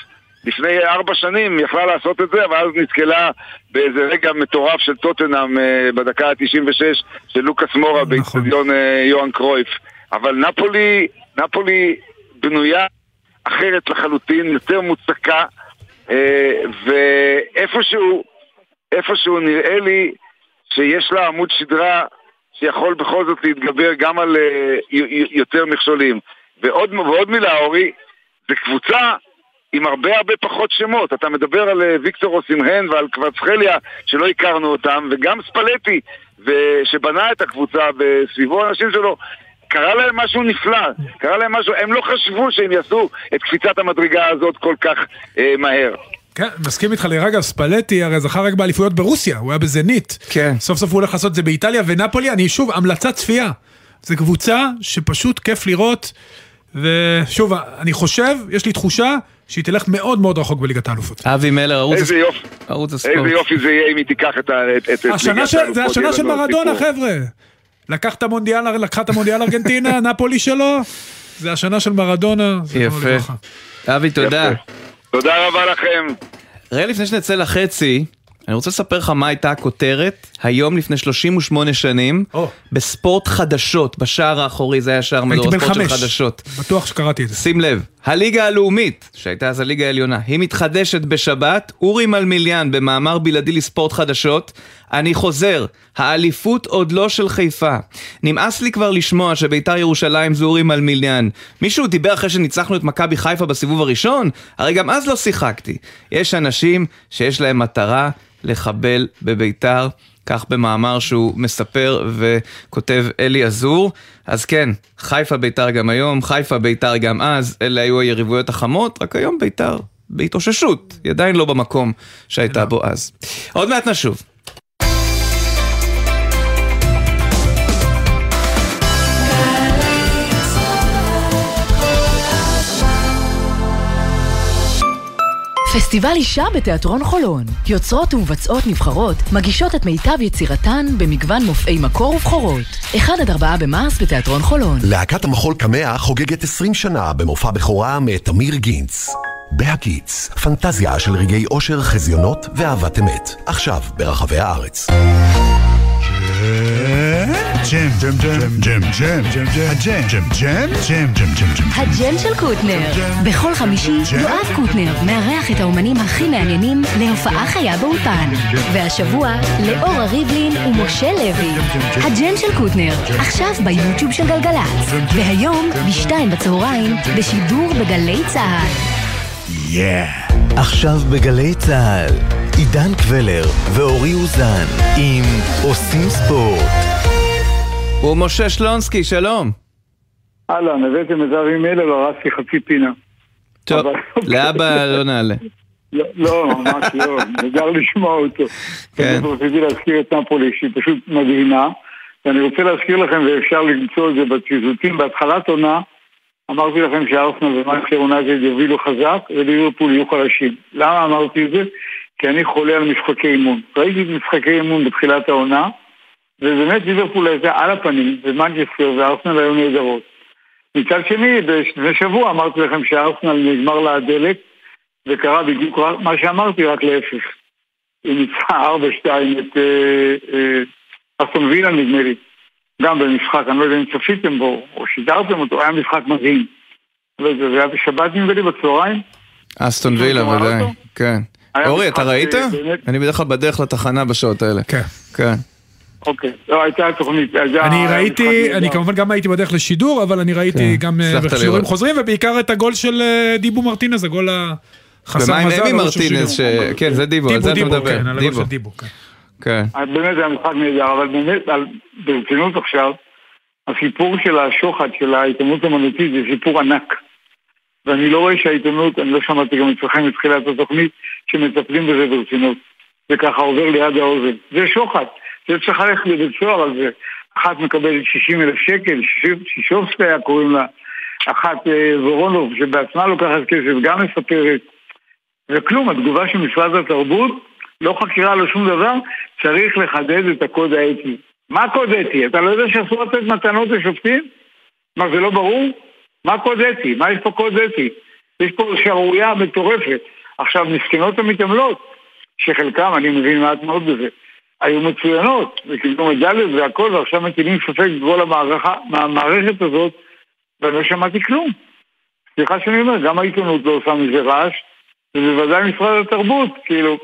לפני ארבע שנים יכלה לעשות את זה, אבל אז נתקלה באיזה רגע מטורף של טוטנאם אה, בדקה ה-96 של לוקאס מורה נכון. באיצטדיון אה, יוהאן קרויף. אבל נפולי, נפולי בנויה אחרת לחלוטין, יותר מוצקה, אה, ואיפשהו, איפשהו נראה לי שיש לה עמוד שדרה שיכול בכל זאת להתגבר גם על אה, יותר מכשולים. ועוד, ועוד מילה, אורי, זה קבוצה עם הרבה הרבה פחות שמות. אתה מדבר על אה, ויקטור אוסימהן ועל קוורצחליה שלא הכרנו אותם, וגם ספלטי, שבנה את הקבוצה וסביבו האנשים שלו. קרה להם משהו נפלא, קרה להם משהו, הם לא חשבו שהם יעשו את קפיצת המדרגה הזאת כל כך אה, מהר. כן, מסכים איתך לרגע, ספלטי הרי זכה רק באליפויות ברוסיה, הוא היה בזנית. כן. סוף סוף הוא הולך לעשות את זה באיטליה, ונפולי, אני שוב, המלצת צפייה. זו קבוצה שפשוט כיף לראות, ושוב, אני חושב, יש לי תחושה שהיא תלך מאוד מאוד רחוק בליגת האלופות. אבי מלר, ערוץ איזה הספורט. יופי, ערוץ הספורט. איזה יופי זה יהיה אם היא תיקח את ה- את- את השנה ליגת האלופות, זה השנה של מרדונה. חבר'ה. לקח את המונדיאל, לקחה את המונדיאל ארגנטינה, נפולי שלו, זה השנה של מרדונה, יפה. אבי, תודה. יפה. תודה רבה לכם. רגע לפני שנצא לחצי, אני רוצה לספר לך מה הייתה הכותרת היום לפני 38 שנים או. בספורט חדשות, בשער האחורי, זה היה שער מדור הספורט של. חדשות. בטוח שקראתי את זה. שים לב, הליגה הלאומית, שהייתה אז הליגה העליונה, היא מתחדשת בשבת, אורי מלמיליאן במאמר בלעדי לספורט חדשות, אני חוזר, האליפות עוד לא של חיפה. נמאס לי כבר לשמוע שביתר ירושלים זה אורי מלמיליאן. מישהו דיבר אחרי שניצחנו את מכבי חיפה בסיבוב הראשון? הרי גם אז לא שיחקתי. יש אנשים שיש להם מטרה לחבל בביתר. כך במאמר שהוא מספר וכותב אלי עזור. אז כן, חיפה ביתר גם היום, חיפה ביתר גם אז, אלה היו היריבויות החמות, רק היום ביתר בהתאוששות, היא עדיין לא במקום שהייתה בו אז. עוד מעט נשוב. פסטיבל אישה בתיאטרון חולון. יוצרות ומבצעות נבחרות מגישות את מיטב יצירתן במגוון מופעי מקור ובכורות. 1 עד 4 במרס בתיאטרון חולון. להקת המחול קמע חוגגת 20 שנה במופע בכורה מאת תמיר גינץ. בהקיץ, פנטזיה של רגעי אושר, חזיונות ואהבת אמת. עכשיו ברחבי הארץ. ג'ם, ג'ם, ג'ם, ג'ם, ג'ם, ג'ם, הג'ם, ג'ם, ג'ם, ג'ם, ג'ם, ג'ם, ג'ם. הג'ם של קוטנר. בכל חמישי יואב קוטנר מארח את האומנים הכי מעניינים להופעה חיה באולפן. והשבוע לאורה ריבלין ומשה לוי. הג'ם של קוטנר, עכשיו ביוטיוב של גלגלצ. והיום בשתיים בצהריים בשידור בגלי צה"ל. Yeah. עכשיו בגלי צה"ל, עידן קבלר ואורי אוזן עם עושים ספורט. ומשה שלונסקי, שלום. אהלן, הבאתם את אבי מילר, הרסתי חצי פינה. טוב, לאבא לא נעלה. לא, לא, ממש לא, נהדר לשמוע אותו. כן. רציתי להזכיר את נפולי, שהיא פשוט מדהימה, ואני רוצה להזכיר לכם, ואפשר למצוא את זה בציטוטים, בהתחלת עונה, אמרתי לכם שארסנל ומנצ'סטר יונייטד יובילו חזק, וליברפול יהיו חלשים. למה אמרתי את זה? כי אני חולה על משחקי אימון. ראיתי את משחקי אימון בתחילת העונה, ובאמת ליברפול הייתה על הפנים, ומנצ'סטר וארסנל היו נהדרות. מצד שני, לפני שבוע אמרתי לכם שארסנל נגמר לה הדלק, וקרה בדיוק מה שאמרתי, רק להפך. היא ניצחה 4-2 את אה, אה, אסטון וילה נדמה לי, גם במשחק, אני לא יודע אם צפיתם בו או שידרתם אותו, היה משחק מדהים. זה היה בשבת נדמה לי בצהריים. אסטון וילה, ודאי. כן. היה אורי, אתה ראית? אה, אני בדרך כלל בדרך לתחנה בשעות האלה. כן. כן. אוקיי, לא, הייתה תוכנית. אני ראיתי, אני. כמובן גם הייתי בדרך לשידור, אבל אני ראיתי כן, גם אה, בשיעורים לראות. חוזרים, ובעיקר את הגול של אה, דיבו מרטינז, הגול החסר ומה עם מזל. אמי מרטינז. כן, זה דיבו, על זה אתה דיבו, מדבר. כן, על הגול דיבו. של דיבו, כן. כן. באמת זה היה משחק נהדר, אבל באמת, ברצינות עכשיו, הסיפור של השוחד של העיתונות האמנותית זה סיפור ענק. ואני לא רואה שהעיתונות, אני לא שמעתי גם אצלכם מתחילת התוכנית, שמטפלים בזה ברצינות. זה ככה עובר ליד האוזן. זה שוחד. זה צריך ללכת לבית סוהר על זה. אחת מקבלת 60 אלף שקל, שיש- שישובסקיה קוראים לה, אחת אה, וורונוב שבעצמה לוקחת כסף, גם מספרת. וכלום, התגובה של משרד התרבות, לא חקירה, לא שום דבר, צריך לחדד את הקוד האתי. מה הקוד האתי? אתה לא יודע שאסור לתת מתנות לשופטים? מה, זה לא ברור? מה קוד אתי? מה יש פה קוד אתי? יש פה שערורייה מטורפת. עכשיו, מסכנות המתעמלות, שחלקם, אני מבין מעט מאוד בזה, היו מצוינות, וקיבלו מדליות והכל, ועכשיו מטילים ספק בכל המערכה, מהמערכת הזאת, ואני לא שמעתי כלום. סליחה שאני אומר, גם העיתונות לא עושה מזה רעש, ובוודאי משרד התרבות, כאילו,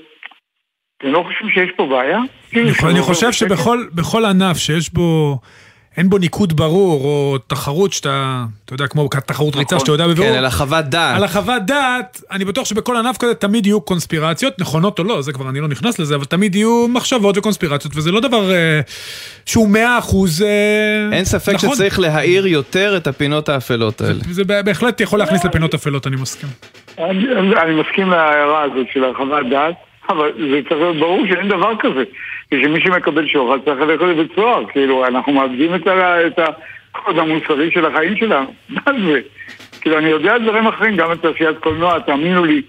אתם לא חושבים שיש פה בעיה? כאילו, אני- חושב בשקט? שבכל בכל ענף שיש בו, אין בו ניקוד ברור, או תחרות שאתה, אתה יודע, כמו תחרות ריצה שאתה יודע בבירור. כן, אלא חוות דעת. על החוות דעת, אני בטוח שבכל ענף כזה תמיד יהיו קונספירציות, נכונות או לא, זה כבר אני לא נכנס לזה, אבל תמיד יהיו מחשבות וקונספירציות, וזה לא דבר אה, שהוא מאה אחוז אה, אין ספק נכון. שצריך להאיר יותר את הפינות האפלות האלה. זה בה- בהחלט יכול להכניס לפינות אפלות, אני מסכים. אני, אני מסכים להערה הזאת של הרחבת דעת, אבל זה צריך להיות ברור שאין דבר כזה. ושמי שמקבל שוחד צריך ללכת לבית סוהר. כאילו, אנחנו מאבדים את, ה, את הקוד המוסרי של החיים שלנו. מה זה? כאילו, אני יודע דברים אחרים, גם בתעשיית קולנוע, תאמינו לי,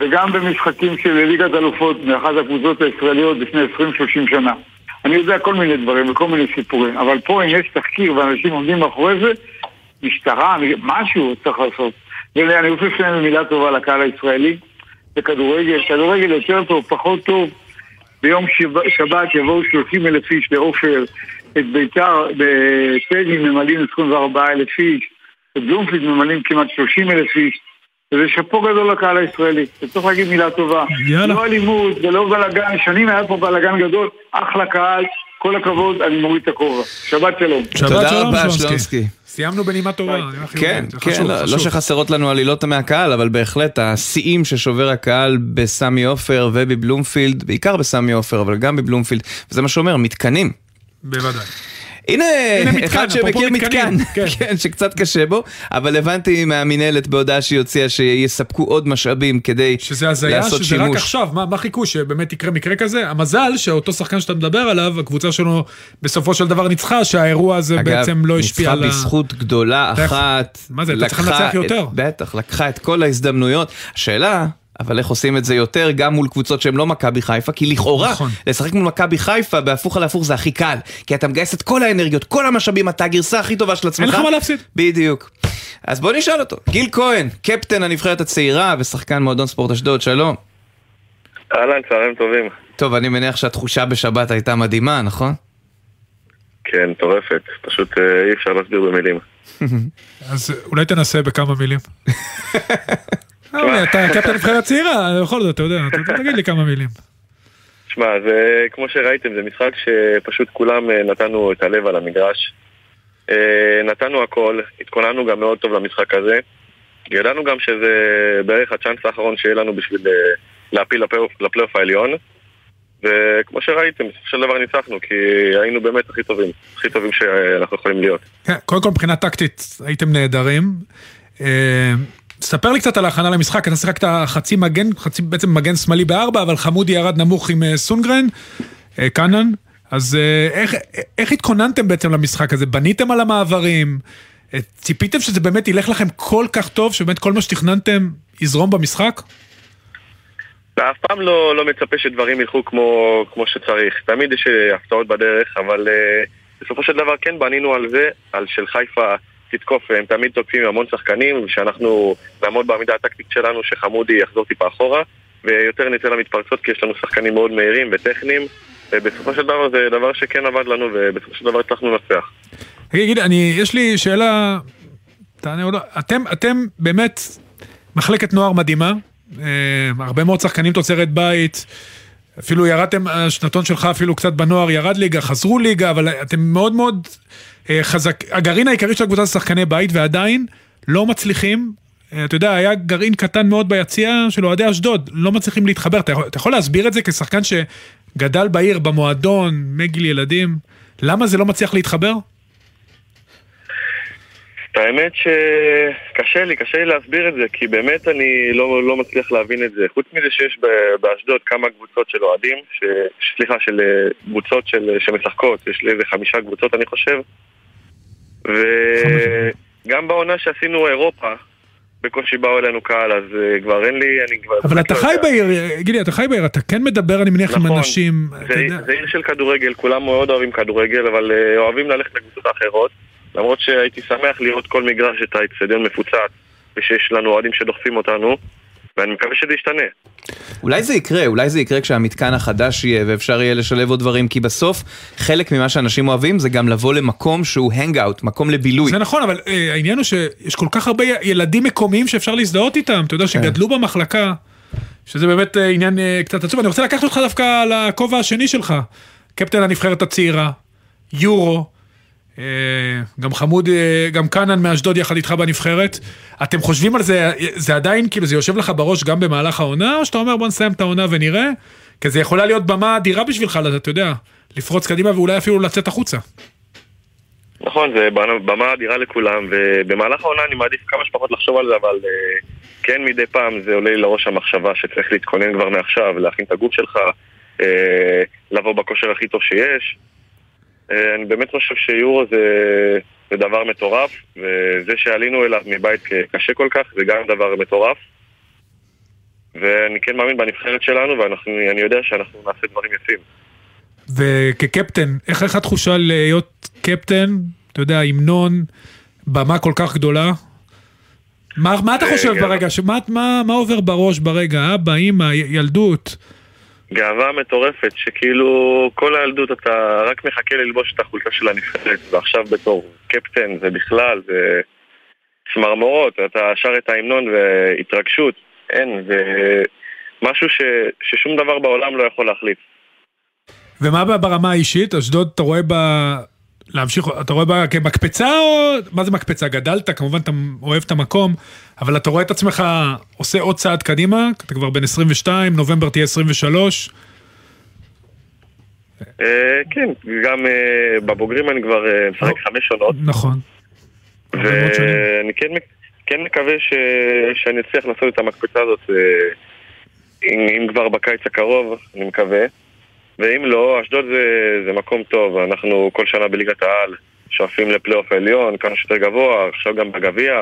וגם במשחקים של ליגת אלופות מאחת הקבוצות הישראליות לפני 20-30 שנה. אני יודע כל מיני דברים וכל מיני סיפורים, אבל פה אם יש תחקיר ואנשים עומדים מאחורי זה, משטרה, משהו צריך לעשות. ואני רוצה לסיים במילה טובה לקהל הישראלי. בכדורגל, כדורגל יותר טוב, פחות טוב. ביום שב- שבת יבואו 30 אלף איש לעופר, את ביתר בטדי ממלאים 24 אלף איש, את בלומפילד ממלאים כמעט 30 אלף איש. וזה שאפו גדול לקהל הישראלי, וצריך להגיד מילה טובה. יאללה. לא אלימות ולא בלאגן, שנים היה פה בלאגן גדול, אחלה קהל, כל הכבוד, אני מוריד את הכובע. שבת שלום. שבת תודה שלום, רבה, שלונסקי. סיימנו בנימה טובה, כן, כן, לא-. שחסרות לנו עלילות מהקהל, אבל בהחלט השיאים ששובר הקהל בסמי עופר ובבלומפילד, בעיקר בסמי עופר, אבל גם בבלומפילד, וזה מה שאומר, מתקנים. בוודאי. הנה, הנה אחד שמכיר מתקן, כן. כן, שקצת קשה בו, אבל הבנתי מהמינהלת בהודעה שהיא הוציאה שיספקו עוד משאבים כדי שזה הזיה, לעשות שזה רק שימוש. עכשיו, מה, מה חיכו שבאמת יקרה מקרה כזה? המזל שאותו שחקן שאתה מדבר עליו, הקבוצה שלו בסופו של דבר ניצחה, שהאירוע הזה בעצם לא השפיע אגב, על ה... ניצחה בזכות גדולה אחת. מה זה, אתה צריך לנצח יותר. בטח, לקחה את כל ההזדמנויות. השאלה, אבל איך עושים את זה יותר גם מול קבוצות שהן לא מכבי חיפה, כי לכאורה, נכון. לשחק מול מכבי חיפה בהפוך על הפוך זה הכי קל, כי אתה מגייס את כל האנרגיות, כל המשאבים, אתה הגרסה הכי טובה של עצמך. אין לך מה להפסיד. בדיוק. אז בוא נשאל אותו. גיל כהן, קפטן הנבחרת הצעירה ושחקן מועדון ספורט אשדוד, שלום. אהלן, צהריים טובים. טוב, אני מניח שהתחושה בשבת הייתה מדהימה, נכון? כן, מטורפת. פשוט אה, אי אפשר להסביר במילים. אז אולי תנסה בכמה מילים. אה, אתה קפטן נבחרת צעירה, בכל זאת, אתה יודע, תגיד לי כמה מילים. שמע, זה כמו שראיתם, זה משחק שפשוט כולם אה, נתנו את הלב על המגרש. אה, נתנו הכל, התכוננו גם מאוד טוב למשחק הזה. ידענו גם שזה בערך הצ'אנס האחרון שיהיה לנו בשביל להפיל לפלייאוף- לפלייאוף העליון. וכמו שראיתם, בסופו של דבר ניצחנו, כי היינו באמת הכי טובים, הכי טובים שאנחנו יכולים להיות. כן, קודם כל מבחינה טקטית הייתם נהדרים. ספר לי קצת על ההכנה למשחק, אתה שיחקת חצי מגן, חצי בעצם מגן שמאלי בארבע, אבל חמודי ירד נמוך עם אה, סונגרן, אה, קאנן. אז אה, איך, איך התכוננתם בעצם למשחק הזה? בניתם על המעברים? ציפיתם שזה באמת ילך לכם כל כך טוב, שבאמת כל מה שתכננתם יזרום במשחק? ואף פעם לא, לא מצפה שדברים ילכו כמו, כמו שצריך. תמיד יש הפתעות בדרך, אבל uh, בסופו של דבר כן בנינו על זה, על של חיפה תתקוף, הם תמיד תוקפים עם המון שחקנים, ושאנחנו נעמוד בעמידה הטקטית שלנו, שחמודי יחזור טיפה אחורה, ויותר נצא למתפרצות, כי יש לנו שחקנים מאוד מהירים וטכניים, ובסופו של דבר זה דבר שכן עבד לנו, ובסופו של דבר הצלחנו לנצח. תגיד, אני, יש לי שאלה, תענה או לא, אתם, אתם באמת מחלקת נוער מדהימה, אה, הרבה מאוד שחקנים תוצרת בית, אפילו ירדתם, השנתון שלך אפילו קצת בנוער ירד ליגה, חזרו ליגה, אבל אתם מאוד מאוד אה, חזק, הגרעין העיקרי של הקבוצה זה שחקני בית, ועדיין לא מצליחים, אה, אתה יודע, היה גרעין קטן מאוד ביציע של אוהדי אשדוד, לא מצליחים להתחבר, אתה יכול, אתה יכול להסביר את זה כשחקן שגדל בעיר, במועדון, מגיל ילדים, למה זה לא מצליח להתחבר? האמת שקשה לי, קשה לי להסביר את זה, כי באמת אני לא, לא מצליח להבין את זה. חוץ מזה שיש באשדוד כמה קבוצות של אוהדים, ש... סליחה, של אה, קבוצות של... שמשחקות, יש לי איזה חמישה קבוצות אני חושב. וגם בעונה שעשינו אירופה, בקושי באו אלינו קהל, אז אה, כבר אין לי, אני כבר... אבל אתה חי. בעיר, גילי, אתה חי בעיר, אתה כן מדבר, אני מניח, עם נכון. אנשים. אתה זה. זה עיר של כדורגל, כולם מאוד אוהבים כדורגל, אבל אה, אוהבים ללכת לקבוצות האחרות. למרות שהייתי שמח לראות כל מגרש את האצטדיון מפוצץ, ושיש לנו אוהדים שדוחפים אותנו, ואני מקווה שזה ישתנה. אולי זה יקרה, אולי זה יקרה כשהמתקן החדש יהיה ואפשר יהיה לשלב עוד דברים, כי בסוף חלק ממה שאנשים אוהבים זה גם לבוא למקום שהוא hangout, מקום לבילוי. זה נכון, אבל אה, העניין הוא שיש כל כך הרבה ילדים מקומיים שאפשר להזדהות איתם, אתה יודע, שגדלו במחלקה, שזה באמת אה, עניין אה, קצת עצוב. אני רוצה לקחת אותך דווקא לכובע השני שלך, קפטן הנבחרת הצעירה, יורו, גם חמוד, אה, גם קאנן מאשדוד יחד איתך בנבחרת. אתם חושבים על זה, זה עדיין, כאילו, זה יושב לך בראש גם במהלך העונה, או שאתה אומר בוא נסיים את העונה ונראה? כי זה יכולה להיות במה אדירה בשבילך, אתה יודע, לפרוץ קדימה ואולי אפילו לצאת החוצה. נכון, זה במה אדירה לכולם, ובמהלך העונה אני מעדיף כמה שפחות לחשוב על זה, אבל אה, כן מדי פעם זה עולה לי לראש המחשבה שצריך להתכונן כבר מעכשיו, להכין את הגוף שלך, אה, לבוא בכושר הכי טוב שיש. אה, אני באמת חושב שיורו זה, זה דבר מטורף, וזה שעלינו אליו מבית קשה כל כך זה גם דבר מטורף. ואני כן מאמין בנבחרת שלנו, ואני יודע שאנחנו נעשה דברים יפים. וכקפטן, איך לך התחושה להיות קפטן, אתה יודע, המנון, במה כל כך גדולה? מה, מה אתה חושב ברגע, שמה, מה, מה עובר בראש ברגע, אבא, אמא, י- ילדות? גאווה מטורפת, שכאילו כל הילדות אתה רק מחכה ללבוש את החולצה של הנבחרת, ועכשיו בתור קפטן זה בכלל, זה צמרמורות, אתה שר את ההמנון והתרגשות, אין, זה משהו ש, ששום דבר בעולם לא יכול להחליף. ומה ברמה האישית? אשדוד, אתה רואה בה... להמשיך, אתה רואה בה כמקפצה או... מה זה מקפצה? גדלת, כמובן אתה אוהב את המקום, אבל אתה רואה את עצמך עושה עוד צעד קדימה, אתה כבר בן 22, נובמבר תהיה 23. אה, כן, גם אה, בבוגרים אני כבר אה, משחק חמש עונות, נכון. ואני כן, כן מקווה שאני אצליח לעשות את המקפצה הזאת, אם כבר בקיץ הקרוב, אני מקווה. ואם לא, אשדוד זה, זה מקום טוב, אנחנו כל שנה בליגת העל שואפים לפלייאוף העליון, כמה שיותר גבוה, עכשיו גם בגביע.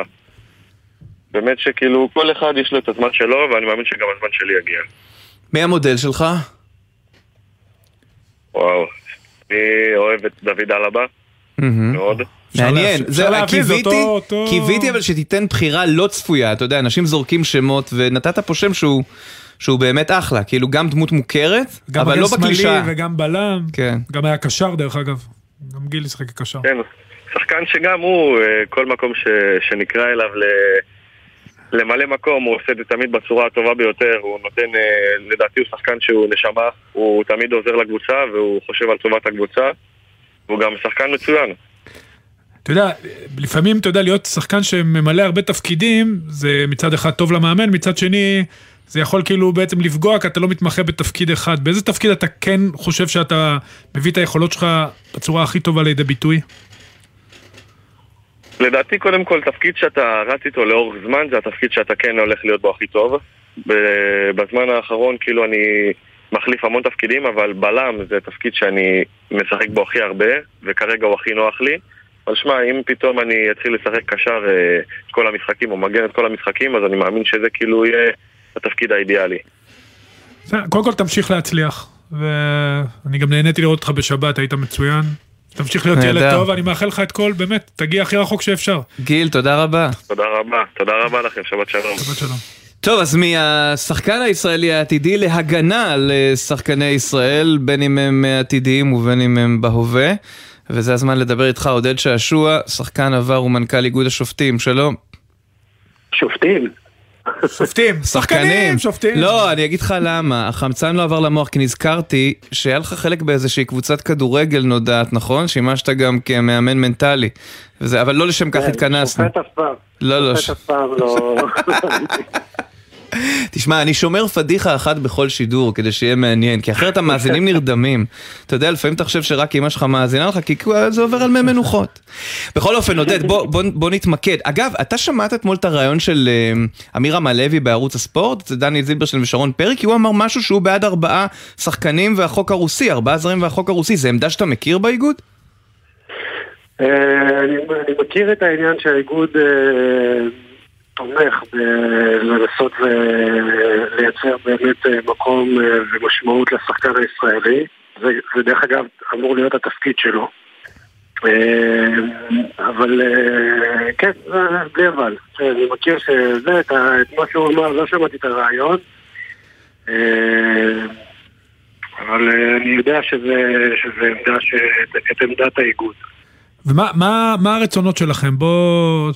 באמת שכאילו כל אחד יש לו את הזמן שלו, ואני מאמין שגם הזמן שלי יגיע. מי המודל שלך? וואו, אני אוהב את דוד אלבה, מאוד. מעניין, זהו, קיוויתי, קיוויתי אבל שתיתן בחירה לא צפויה, אתה יודע, אנשים זורקים שמות, ונתת פה שם שהוא, שהוא באמת אחלה, כאילו גם דמות מוכרת, גם אבל מגן לא שמאלי בקלישאה. וגם בלם. כן. גם היה קשר דרך אגב. גם גיל ישחק כקשר. כן, שחקן שגם הוא, אה, כל מקום ש, שנקרא אליו ל, למלא מקום, הוא עושה את זה תמיד בצורה הטובה ביותר, הוא נותן, אה, לדעתי הוא שחקן שהוא נשמה, הוא תמיד עוזר לקבוצה והוא חושב על טובת הקבוצה, והוא גם שחקן מצוין. אתה יודע, לפעמים, אתה יודע, להיות שחקן שממלא הרבה תפקידים, זה מצד אחד טוב למאמן, מצד שני, זה יכול כאילו בעצם לפגוע, כי אתה לא מתמחה בתפקיד אחד. באיזה תפקיד אתה כן חושב שאתה מביא את היכולות שלך בצורה הכי טובה לידי ביטוי? לדעתי קודם כל תפקיד שאתה רץ איתו לאורך זמן זה התפקיד שאתה כן הולך להיות בו הכי טוב. בזמן האחרון כאילו אני מחליף המון תפקידים אבל בלם זה תפקיד שאני משחק בו הכי הרבה וכרגע הוא הכי נוח לי. אבל שמע, אם פתאום אני אתחיל לשחק קשר אה, את כל המשחקים או מגן את כל המשחקים אז אני מאמין שזה כאילו יהיה התפקיד האידיאלי. קודם כל תמשיך להצליח, ואני גם נהניתי לראות אותך בשבת, היית מצוין. תמשיך להיות ילד. טוב, ואני מאחל לך את כל, באמת, תגיע הכי רחוק שאפשר. גיל, תודה רבה. תודה רבה, תודה רבה לכם, שבת שלום. שבת שלום. טוב, אז מהשחקן הישראלי העתידי להגנה על אה, שחקני ישראל, בין אם הם עתידיים ובין אם הם בהווה. וזה הזמן לדבר איתך, עודד שעשוע, שחקן עבר ומנכ"ל איגוד השופטים, שלום. שופטים. שופטים, שחקנים. שופטים. לא, אני אגיד לך למה. החמצן לא עבר למוח, כי נזכרתי שהיה לך חלק באיזושהי קבוצת כדורגל נודעת, נכון? שימשת גם כמאמן מנטלי. וזה, אבל לא לשם כך כן, התכנסנו. שופט אף פעם. לא, לא. שופט אף פעם לא... תשמע, אני שומר פדיחה אחת בכל שידור כדי שיהיה מעניין, כי אחרת המאזינים נרדמים. אתה יודע, לפעמים אתה חושב שרק אמא שלך מאזינה לך, כי זה עובר על מי מנוחות. בכל אופן, עודד, בוא, בוא, בוא נתמקד. אגב, אתה שמעת אתמול את הרעיון של uh, אמיר עמלוי בערוץ הספורט, זה דניאל זילברשטיין ושרון פרי, כי הוא אמר משהו שהוא בעד ארבעה שחקנים והחוק הרוסי, ארבעה זרים והחוק הרוסי. זה עמדה שאתה מכיר באיגוד? אה, אני אני מכיר את העניין שהאיגוד אה, תומך בלנסות ולייצר באמת אה, מקום אה, ומשמעות לשחקן הישראלי. זה זה דרך אגב אמור להיות התפקיד שלו. אה, אבל אה, כן, בלי אבל. כן, אני מכיר שזה, את מה שהוא אמר, לא שמעתי את הרעיון. אבל אני יודע שזה עמדה, את עמדת האיגוד. ומה מה, מה הרצונות שלכם? בוא...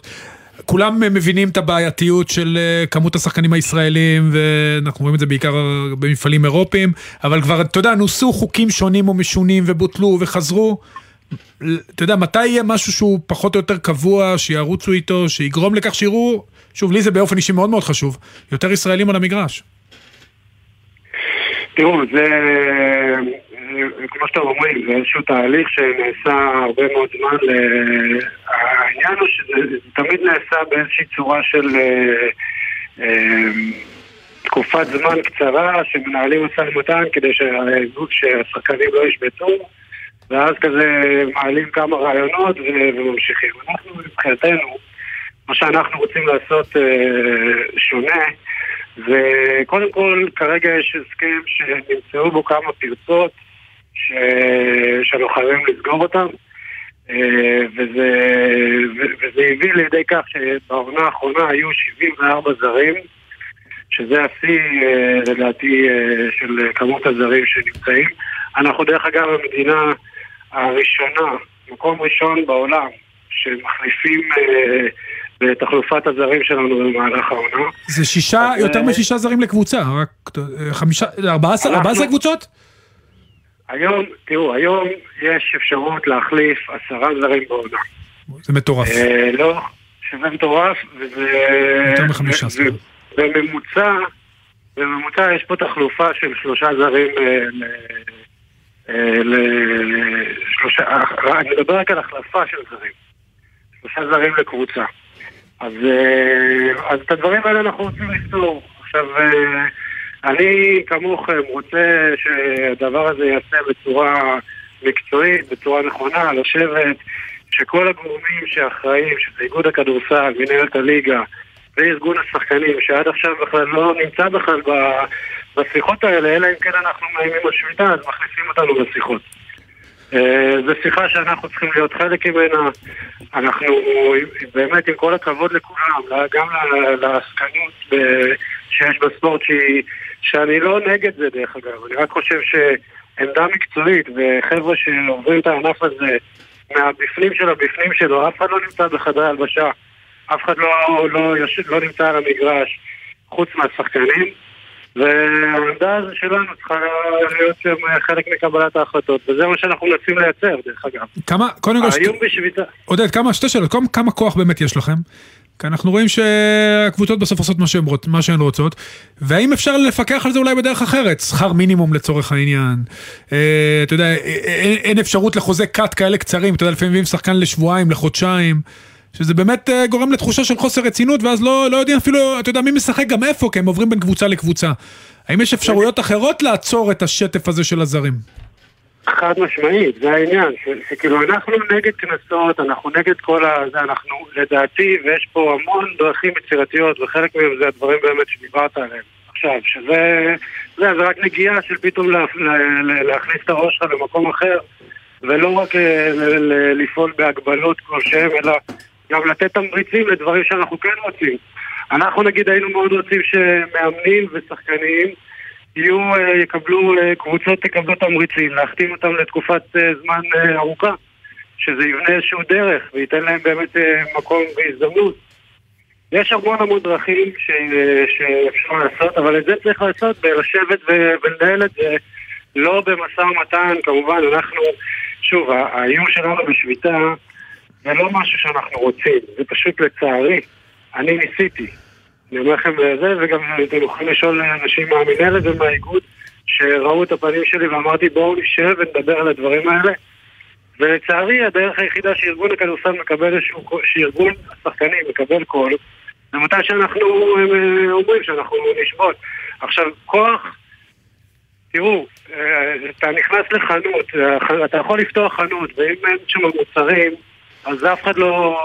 כולם מבינים את הבעייתיות של אה, כמות השחקנים הישראלים, ואנחנו רואים את זה בעיקר במפעלים אירופיים, אבל כבר, אתה יודע, נוסו חוקים שונים ומשונים ובוטלו וחזרו. אתה יודע, מתי יהיה משהו שהוא פחות או יותר קבוע, שירוצו איתו, שיגרום לכך שיראו, שוב, לי זה באופן אישי מאוד מאוד חשוב, יותר ישראלים על המגרש. תראו, זה, אה, כמו שאתם אומרים, זה איזשהו תהליך שנעשה הרבה מאוד זמן. ל- העניין הוא שזה זה תמיד נעשה באיזושהי צורה של אה, אה, תקופת זמן קצרה, שמנהלים משא ומתן כדי שהאיגוד- שהשחקנים לא ישבתו, ואז כזה מעלים כמה רעיונות וממשיכים. אנחנו מבחינתנו, מה שאנחנו רוצים לעשות אה, שונה, וקודם כל, כרגע יש הסכם שנמצאו בו כמה פרצות ש... שאנחנו חייבים לסגור אותן, אה, וזה, ו- וזה הביא לידי כך שבעונה האחרונה היו 74 זרים, שזה השיא אה, לדעתי אה, של כמות הזרים שנמצאים. אנחנו דרך אגב המדינה הראשונה, מקום ראשון בעולם, שמחליפים אה, בתחלופת הזרים שלנו במהלך העונה. זה שישה, אז, יותר אה, משישה זרים לקבוצה, רק אה, חמישה, ארבעה עשר- אנחנו- ארבע עשרה קבוצות? היום, תראו, היום יש אפשרות להחליף עשרה זרים בעונה. זה מטורף. אה, לא, שזה מטורף, וזה... יותר מחמישה. ו- בממוצע, בממוצע יש פה תחלופה של שלושה זרים אה, אה, לשלושה... אה, אני מדבר רק על החלפה של זרים. שלושה זרים לקבוצה. אז, אה, אז את הדברים האלה אנחנו רוצים לפתור. עכשיו, אה, אני כמוכם רוצה שהדבר הזה ייעשה בצורה מקצועית, בצורה נכונה, לשבת, שכל הגורמים שאחראים, שזה איגוד הכדורסל, מנהלת הליגה, וארגון השחקנים, שעד עכשיו בכלל לא נמצא בכלל בשיחות האלה, אלא אם כן אנחנו מאיימים על שביתה, אז מכניסים אותנו לשיחות. אה, זו שיחה שאנחנו צריכים להיות חלק ממנה. אנחנו באמת, עם כל הכבוד לכולם, גם לעסקנות שיש בספורט, שהיא, שאני לא נגד זה דרך אגב, אני רק חושב שעמדה מקצועית וחבר'ה שעוברים את הענף הזה מהבפנים של הבפנים שלו, אף אחד לא נמצא בחדרי הלבשה, אף אחד לא, לא, יושב, לא נמצא על המגרש חוץ מהשחקנים. והעמדה הזו שלנו צריכה להיות שם חלק מקבלת ההחלטות, וזה מה שאנחנו מנסים לייצר, דרך אגב. כמה, קודם כל, האיום בשביתה... עודד, כמה, שתי שאלות, כמה, כמה כוח באמת יש לכם? כי אנחנו רואים שהקבוצות בסוף עושות מה שהן, רוצ- מה שהן רוצות, והאם אפשר לפקח על זה אולי בדרך אחרת? שכר מינימום לצורך העניין. אה, אתה יודע, אה, אין, אין אפשרות לחוזה קאט כאלה קצרים, אתה יודע, לפעמים מביאים שחקן לשבועיים, לחודשיים, שזה באמת אה, גורם לתחושה של חוסר רצינות, ואז לא, לא יודעים אפילו, אתה יודע, מי משחק גם איפה, כי הם עוברים בין קבוצה לקבוצה. האם יש אפשרויות אחרות לעצור את השטף הזה של הזרים? חד משמעית, זה העניין, ש- שכאילו אנחנו נגד קנסות, אנחנו נגד כל ה... זה אנחנו, לדעתי, ויש פה המון דרכים יצירתיות, וחלק מהם זה הדברים באמת שדיברת עליהם עכשיו, שזה זה, זה רק נגיעה של פתאום לה, לה, לה, להכניס את הראש שלך למקום אחר, ולא רק אה, לפעול בהגבלות כלשהם, אלא גם לתת תמריצים לדברים שאנחנו כן רוצים. אנחנו נגיד היינו מאוד רוצים שמאמנים ושחקנים יהיו, אה, יקבלו, אה, קבוצות תקבלו תמריצים, להחתים אותם לתקופת אה, זמן ארוכה, שזה יבנה איזשהו דרך וייתן להם באמת מקום והזדמנות. יש המון המון דרכים ש, שאפשר לעשות, אבל את זה צריך לעשות בלשבת ולנהל את זה לא במשא ומתן, כמובן, אנחנו, שוב, האיום שלנו בשביתה זה לא משהו שאנחנו רוצים, זה פשוט לצערי, אני ניסיתי. אני אומר לכם זה, וגם אתם יכולים לשאול אנשים מהמנהלת ומהאיגוד שראו את הפנים שלי ואמרתי בואו נשב ונדבר על הדברים האלה ולצערי הדרך היחידה שארגון הכדורסל מקבל קול- שארגון השחקנים מקבל קול זה מתי שאנחנו אה, אומרים שאנחנו נשבות. עכשיו, כוח, תראו, אה, אתה נכנס לחנות, אה, אתה יכול לפתוח חנות ואם אין שם מוצרים אז אף אחד לא,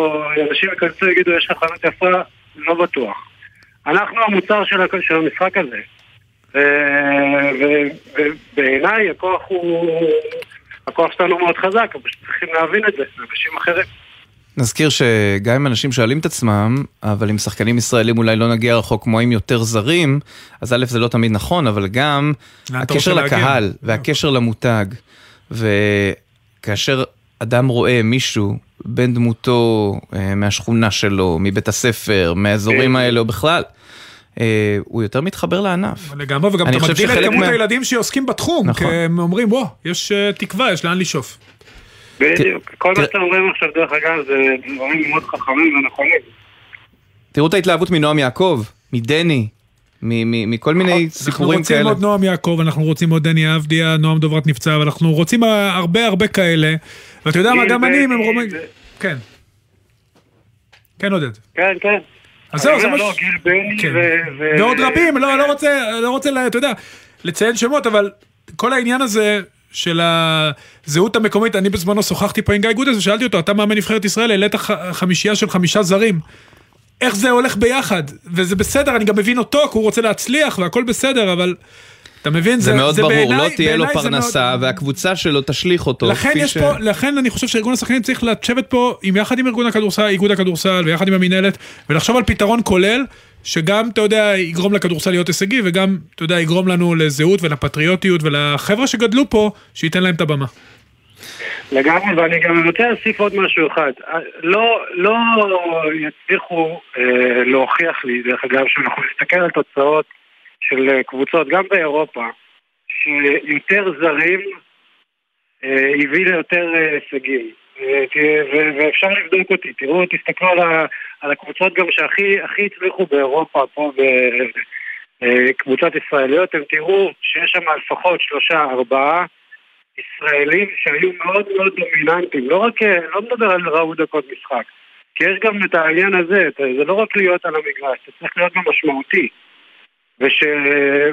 אנשים ייכנסו ויגידו יש לך חנות יפה, לא בטוח. אנחנו המוצר של, של המשחק הזה. ובעיניי הכוח הוא... הכוח שלנו מאוד חזק, אבל צריכים להבין את זה, אנשים אחרים. נזכיר שגם אם אנשים שואלים את עצמם, אבל עם שחקנים ישראלים אולי לא נגיע רחוק כמו עם יותר זרים, אז א' זה לא תמיד נכון, אבל גם הקשר רוצה להגיע? לקהל והקשר למותג, וכאשר אדם רואה מישהו בן דמותו אה, מהשכונה שלו, מבית הספר, מהאזורים האלה או בכלל, אה, הוא יותר מתחבר לענף. לגמרי, וגם אתה מגדיל את כמות מה- הילדים שעוסקים בתחום, נכון. כי הם אומרים, וואו, יש אה, תקווה, יש לאן לשאוף. בדיוק. כל מה שאתם אומרים עכשיו, דרך אגב, זה דברים מאוד חכמים ונכונים. תראו את ההתלהבות מנועם יעקב, מדני, מכל מיני אנחנו סיפורים רוצים כאלה. עוד נועם יעקב, אנחנו רוצים עוד דני אבדיה, נועם דוברת נפצע, ואנחנו רוצים אה, הרבה הרבה כאלה. ואתה יודע מה, גיל גם אני, אם הם. זה- כן. כן, עודד. כן, כן. אז זהו, זה מה לא, ש- גיל בני כן. ו... ו- ועוד רבים, לא, לא רוצה, לא רוצה, אתה יודע, לציין שמות, אבל כל העניין הזה של הזהות המקומית, אני בזמנו שוחחתי פה עם גיא גודס ושאלתי אותו, אתה מאמן נבחרת ישראל, העלית חמישייה של חמישה זרים. איך זה הולך ביחד? וזה בסדר, אני גם מבין אותו, כי הוא רוצה להצליח והכל בסדר, אבל אתה מבין, זה מאוד ברור, בעיניי- לא תהיה לו זה מאוד- פרנסה והקבוצה שלו תשליך אותו. לכן יש ש- פה, לכן אני חושב שארגון השחקנים צריך לשבת פה עם יחד עם ארגון הכדורסל, איגוד הכדורסל ויחד עם המינהלת ולחשוב על פתרון כולל שגם אתה יודע יגרום לכדורסל להיות הישגי וגם אתה יודע יגרום לנו לזהות ולפטריוטיות ולחבר'ה שגדלו פה שייתן להם את הבמה. לגמרי, ואני גם רוצה להוסיף עוד משהו אחד. לא, לא יצליחו אה, להוכיח לי, דרך אגב, שאנחנו נסתכל על תוצאות של אה, קבוצות, גם באירופה, שיותר זרים אה, הביא ליותר אה, הישגים. אה, ואפשר לבדוק אותי, תראו, תסתכלו על, על הקבוצות גם שהכי הכי הצליחו באירופה, פה בקבוצות ישראליות, אתם תראו שיש שם לפחות שלושה, ארבעה ישראלים שהיו מאוד מאוד דומיננטיים, לא רק, אה, לא מדבר על ראו דקות משחק, כי יש גם את העניין הזה, זה לא רק להיות על המגרש, אתה צריך להיות גם משמעותי. וש...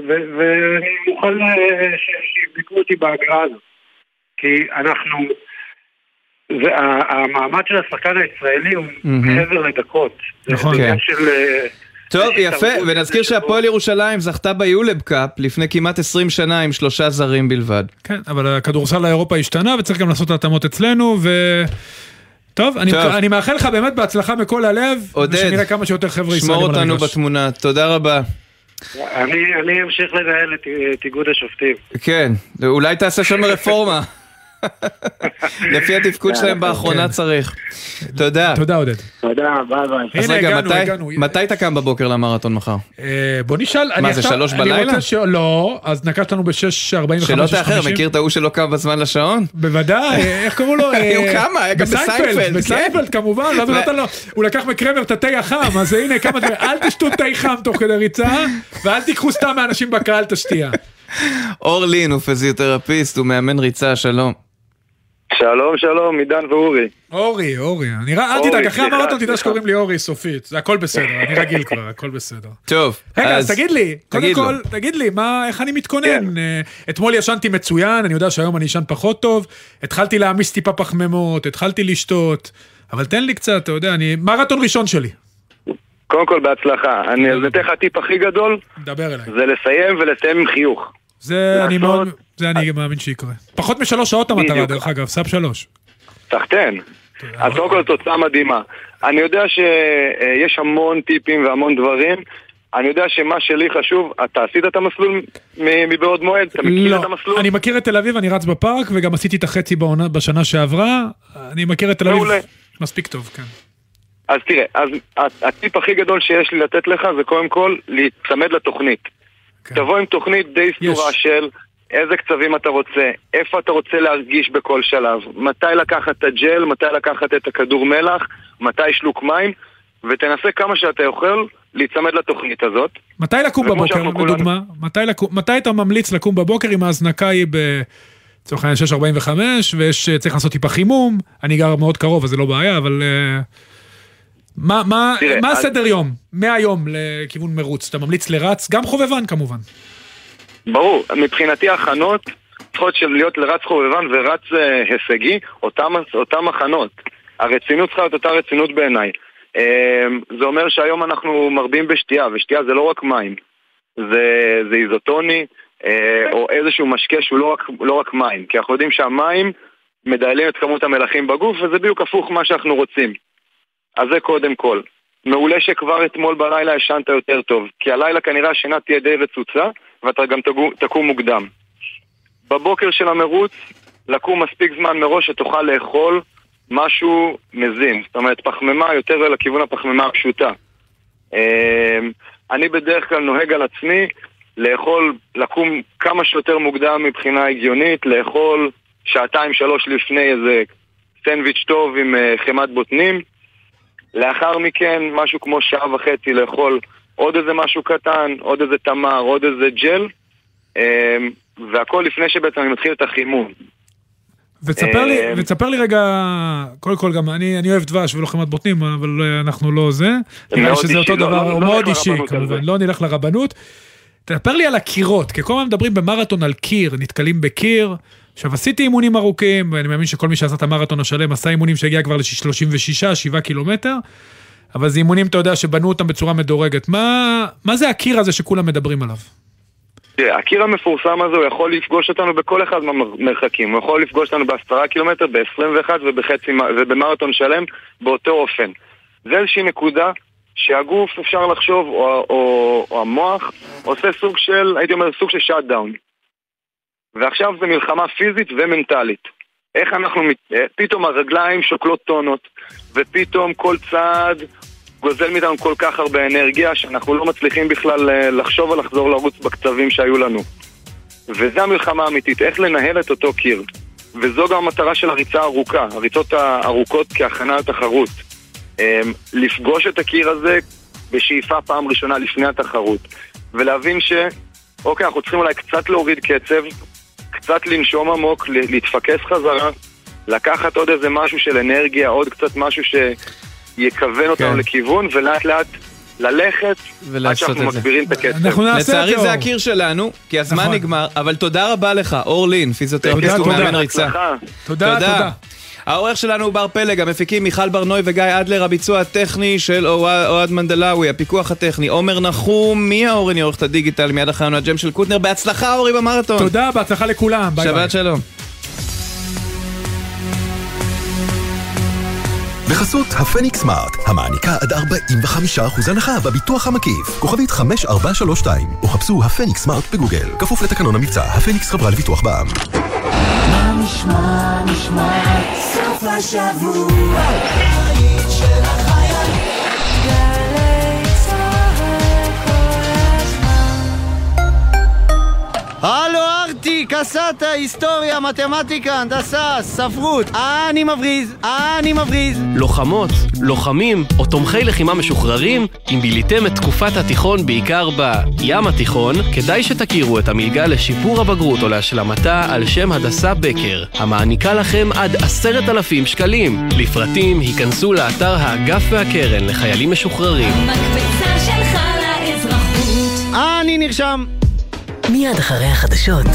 ו... ואני מוכן אה, ש- שיבדקו אותי בהגרלה הזאת. כי אנחנו... והמעמד של השחקן הישראלי הוא. מעבר לדקות. זה נכון. עניין כן. של, אה, טוב, יפה, ונזכיר שהפועל ירושלים זכתה ביולב קאפ לפני כמעט 20 שנה עם שלושה זרים בלבד. כן, אבל הכדורסל האירופה השתנה וצריך גם לעשות התאמות אצלנו, ו... טוב, אני, טוב. אני מאחל לך באמת בהצלחה מכל הלב, עודד, ושנראה כמה שיותר חבר'ה שמור ישראלים על אותנו המגרש. בתמונה, תודה רבה. אני אני אמשיך לנהל את את איגוד השופטים. כן, אולי תעשה שם רפורמה. לפי התפקוד שלהם כן. באחרונה צריך. תודה. תודה עודד. תודה, ביי ביי. אז רגע, מתי- אתה קם בבוקר למרתון מחר? אה, בוא נשאל, אני מה, זה שלוש בלילה? לא, הזנקה יש לנו ב-6.45. שלא תאחר, מכיר את ההוא שלא קם בזמן לשעון? בוודאי, איך קראו לו? הוא אה, קם, היה גם בסיינפלד, כן. בסיינפלד כמובן, ואז הוא נתן לו, הוא לקח מקרמר את התה החם, אז הנה כמה דברים, אל תשתו תה חם תוך כדי ריצה, ואל תיקחו סתם מאנשים בקהל את השתייה. אור לין הוא פיזיותרפיסט, הוא מאמן ריצה, שלום. שלום, שלום, עידן ואורי. אורי, אורי, אני ר- אל תדאג, אחרי המרתון תדע. שקוראים לי אורי סופית, זה הכל בסדר, אני רגיל כבר, הכל בסדר. טוב, רגע, אז תגיד לי, קודם. כל, תגיד לי, מה, איך אני מתכונן? כן. אה, אתמול ישנתי מצוין, אני יודע שהיום אני אשן פחות טוב, התחלתי להעמיס טיפה פחמימות, התחלתי לשתות, אבל תן לי קצת, אתה יודע, אני, מרתון ראשון שלי. קודם כל בהצלחה. אני אתן לך הטיפ הכי גדול, דבר אליי. זה לסיים ולסיים עם חיוך. זה אני מאוד, זה אני מאמין שיקרה. פחות משלוש שעות המטרה. דרך אגב, סאב שלוש. סחטיין. אז קודם כל תוצאה מדהימה. אני יודע שיש המון טיפים והמון דברים. אני יודע שמה שלי חשוב, אתה עשית את המסלול מבעוד מועד? אתה מכיר לא, את המסלול? אני מכיר את תל אביב, אני רץ בפארק, וגם עשיתי את החצי בעונה- בשנה שעברה, אני מכיר את תל אביב. מספיק טוב, כן. אז תראה, אז הטיפ הכי גדול שיש לי לתת לך זה קודם כל להיצמד לתוכנית. כן. תבוא עם תוכנית די סדורה של איזה קצבים אתה רוצה, איפה אתה רוצה להרגיש בכל שלב, מתי לקחת את הג'ל, מתי לקחת את הכדור מלח, מתי שלוק מים, ותנסה כמה שאתה יכול להיצמד לתוכנית הזאת. מתי לקום בבוקר, שאנחנו כולנו- לדוגמה? מתי לקום- מתי אתה ממליץ לקום בבוקר אם ההזנקה היא ב... לצורך העניין 6.45 וצריך לעשות טיפה חימום, אני גר מאוד קרוב אז זה לא בעיה, אבל... אה, מה, מה, תראה, מה אז- הסדר יום? מהיום לכיוון מרוץ, אתה ממליץ לרץ, גם חובבן כמובן. ברור, מבחינתי ההכנות צריכות להיות לרץ חובבן ורץ אה, הישגי, אותם, אותם הכנות. הרצינות צריכה להיות אותה רצינות בעיניי. אה, זה אומר שהיום אנחנו מרבים בשתייה, ושתייה זה לא רק מים, זה, זה איזוטוני, אה, או איזשהו משקה שהוא לא רק, לא רק מים, כי אנחנו יודעים שהמים מדיילים את כמות המלחים בגוף, וזה בדיוק הפוך מה שאנחנו רוצים. אז זה קודם כל. מעולה שכבר אתמול בלילה ישנת יותר טוב, כי הלילה כנראה השינה תהיה די רצוצה, ואתה גם תקום מוקדם. בבוקר של המרוץ, לקום מספיק זמן מראש שתוכל לאכול משהו מזין, זאת אומרת פחמימה יותר לכיוון הפחמימה הפשוטה. אמ, אני בדרך כלל נוהג על עצמי לאכול, לקום כמה שיותר מוקדם מבחינה הגיונית, לאכול שעתיים שלוש לפני איזה סנדוויץ' טוב עם אה, חמת בוטנים. לאחר מכן, משהו כמו שעה וחצי לאכול עוד איזה משהו קטן, עוד איזה תמר, עוד איזה ג'ל, אמ, והכל לפני שבעצם אני מתחיל את החימום. ותספר לי, אה, ותספר לי רגע, קודם כל גם אני, אני אוהב דבש ולא חמת בוטנים, אבל אה, אנחנו לא זה. נראה לי שזה אותו לא- דבר, לא- הוא לא מאוד אישי כמובן. לא נלך לרבנות. תספר לי על הקירות, כי כל הזמן מדברים במרתון על קיר, נתקלים בקיר. עכשיו עשיתי אימונים ארוכים, ואני מאמין שכל מי שעשה את המרתון השלם עשה אימונים שהגיע כבר ל-36, 7 קילומטר, אבל זה אימונים, אתה יודע, שבנו אותם בצורה מדורגת. מה, מה זה הקיר הזה שכולם מדברים עליו? תראה, הקיר המפורסם הזה, הוא יכול לפגוש אותנו בכל אחד מהמרחקים. הוא יכול לפגוש אותנו בעשרה קילומטר, ב-21 ובחצי, ובמרתון שלם, באותו אופן. זה איזושהי נקודה שהגוף, אפשר לחשוב, או, או, או המוח, עושה סוג של, הייתי אומר, סוג של shutdown. ועכשיו זה מלחמה פיזית ומנטלית. איך אנחנו, אה, פתאום הרגליים שוקלות טונות, ופתאום כל צעד גוזל מאיתנו כל כך הרבה אנרגיה, שאנחנו לא מצליחים בכלל אה, לחשוב על לחזור לרוץ בקצבים שהיו לנו. וזו המלחמה האמיתית, איך לנהל את אותו קיר. וזו גם המטרה של הריצה הארוכה, הריצות הארוכות כהכנה לתחרות. אה, לפגוש את הקיר הזה בשאיפה פעם ראשונה לפני התחרות, ולהבין ש... אוקיי, אנחנו צריכים אולי קצת להוריד קצב, קצת לנשום עמוק, להתפקס חזרה, לקחת עוד איזה משהו של אנרגיה, עוד קצת משהו שיכוון אותנו כן. לכיוון, ולאט לאט ללכת עד שאנחנו את זה. מגבירים את הקצב. אנחנו נעשה את לצערי זה, זה אור. הקיר שלנו, כי הזמן נכון. נגמר, אבל תודה רבה לך, אור לין, פיזיותרפיסט תודה, ומאמן תודה. ריצה. תודה, תודה. תודה. העורך שלנו הוא בר פלג, המפיקים מיכל ברנוי וגיא אדלר, הביצוע הטכני של אוה- אוהד מנדלאווי, הפיקוח הטכני, עומר נחום, מיה אורן, היא עורכת הדיגיטל, מיד אחרינו הג'ם של קוטנר, בהצלחה אורי במרתון. תודה, בהצלחה לכולם, ביי ביי. שבת שלום. בחסות הפניקס סמארט, המעניקה עד 45% הנחה בביטוח המקיף. כוכבית 5432, או חפשו הפניקס סמארט בגוגל. כפוף לתקנון המבצע, הפניקס חברה לביטוח בע"מ. מה נשמע, נשמע, סוף השבוע. הלו ארטיק, הסאטה, היסטוריה, מתמטיקה, הנדסה, ספרות. אה, אני מבריז, אה, אני מבריז. לוחמות, לוחמים או תומכי לחימה משוחררים, אם ביליתם את תקופת התיכון בעיקר בים התיכון, כדאי שתכירו את המלגה לשיפור הבגרות או להשלמתה על שם הדסה בקר, המעניקה לכם עד עשרת אלפים שקלים. לפרטים, היכנסו לאתר האגף והקרן לחיילים משוחררים. מקבצה שלך לאזרחות. אה, אני נרשם. מיד אחרי החדשות,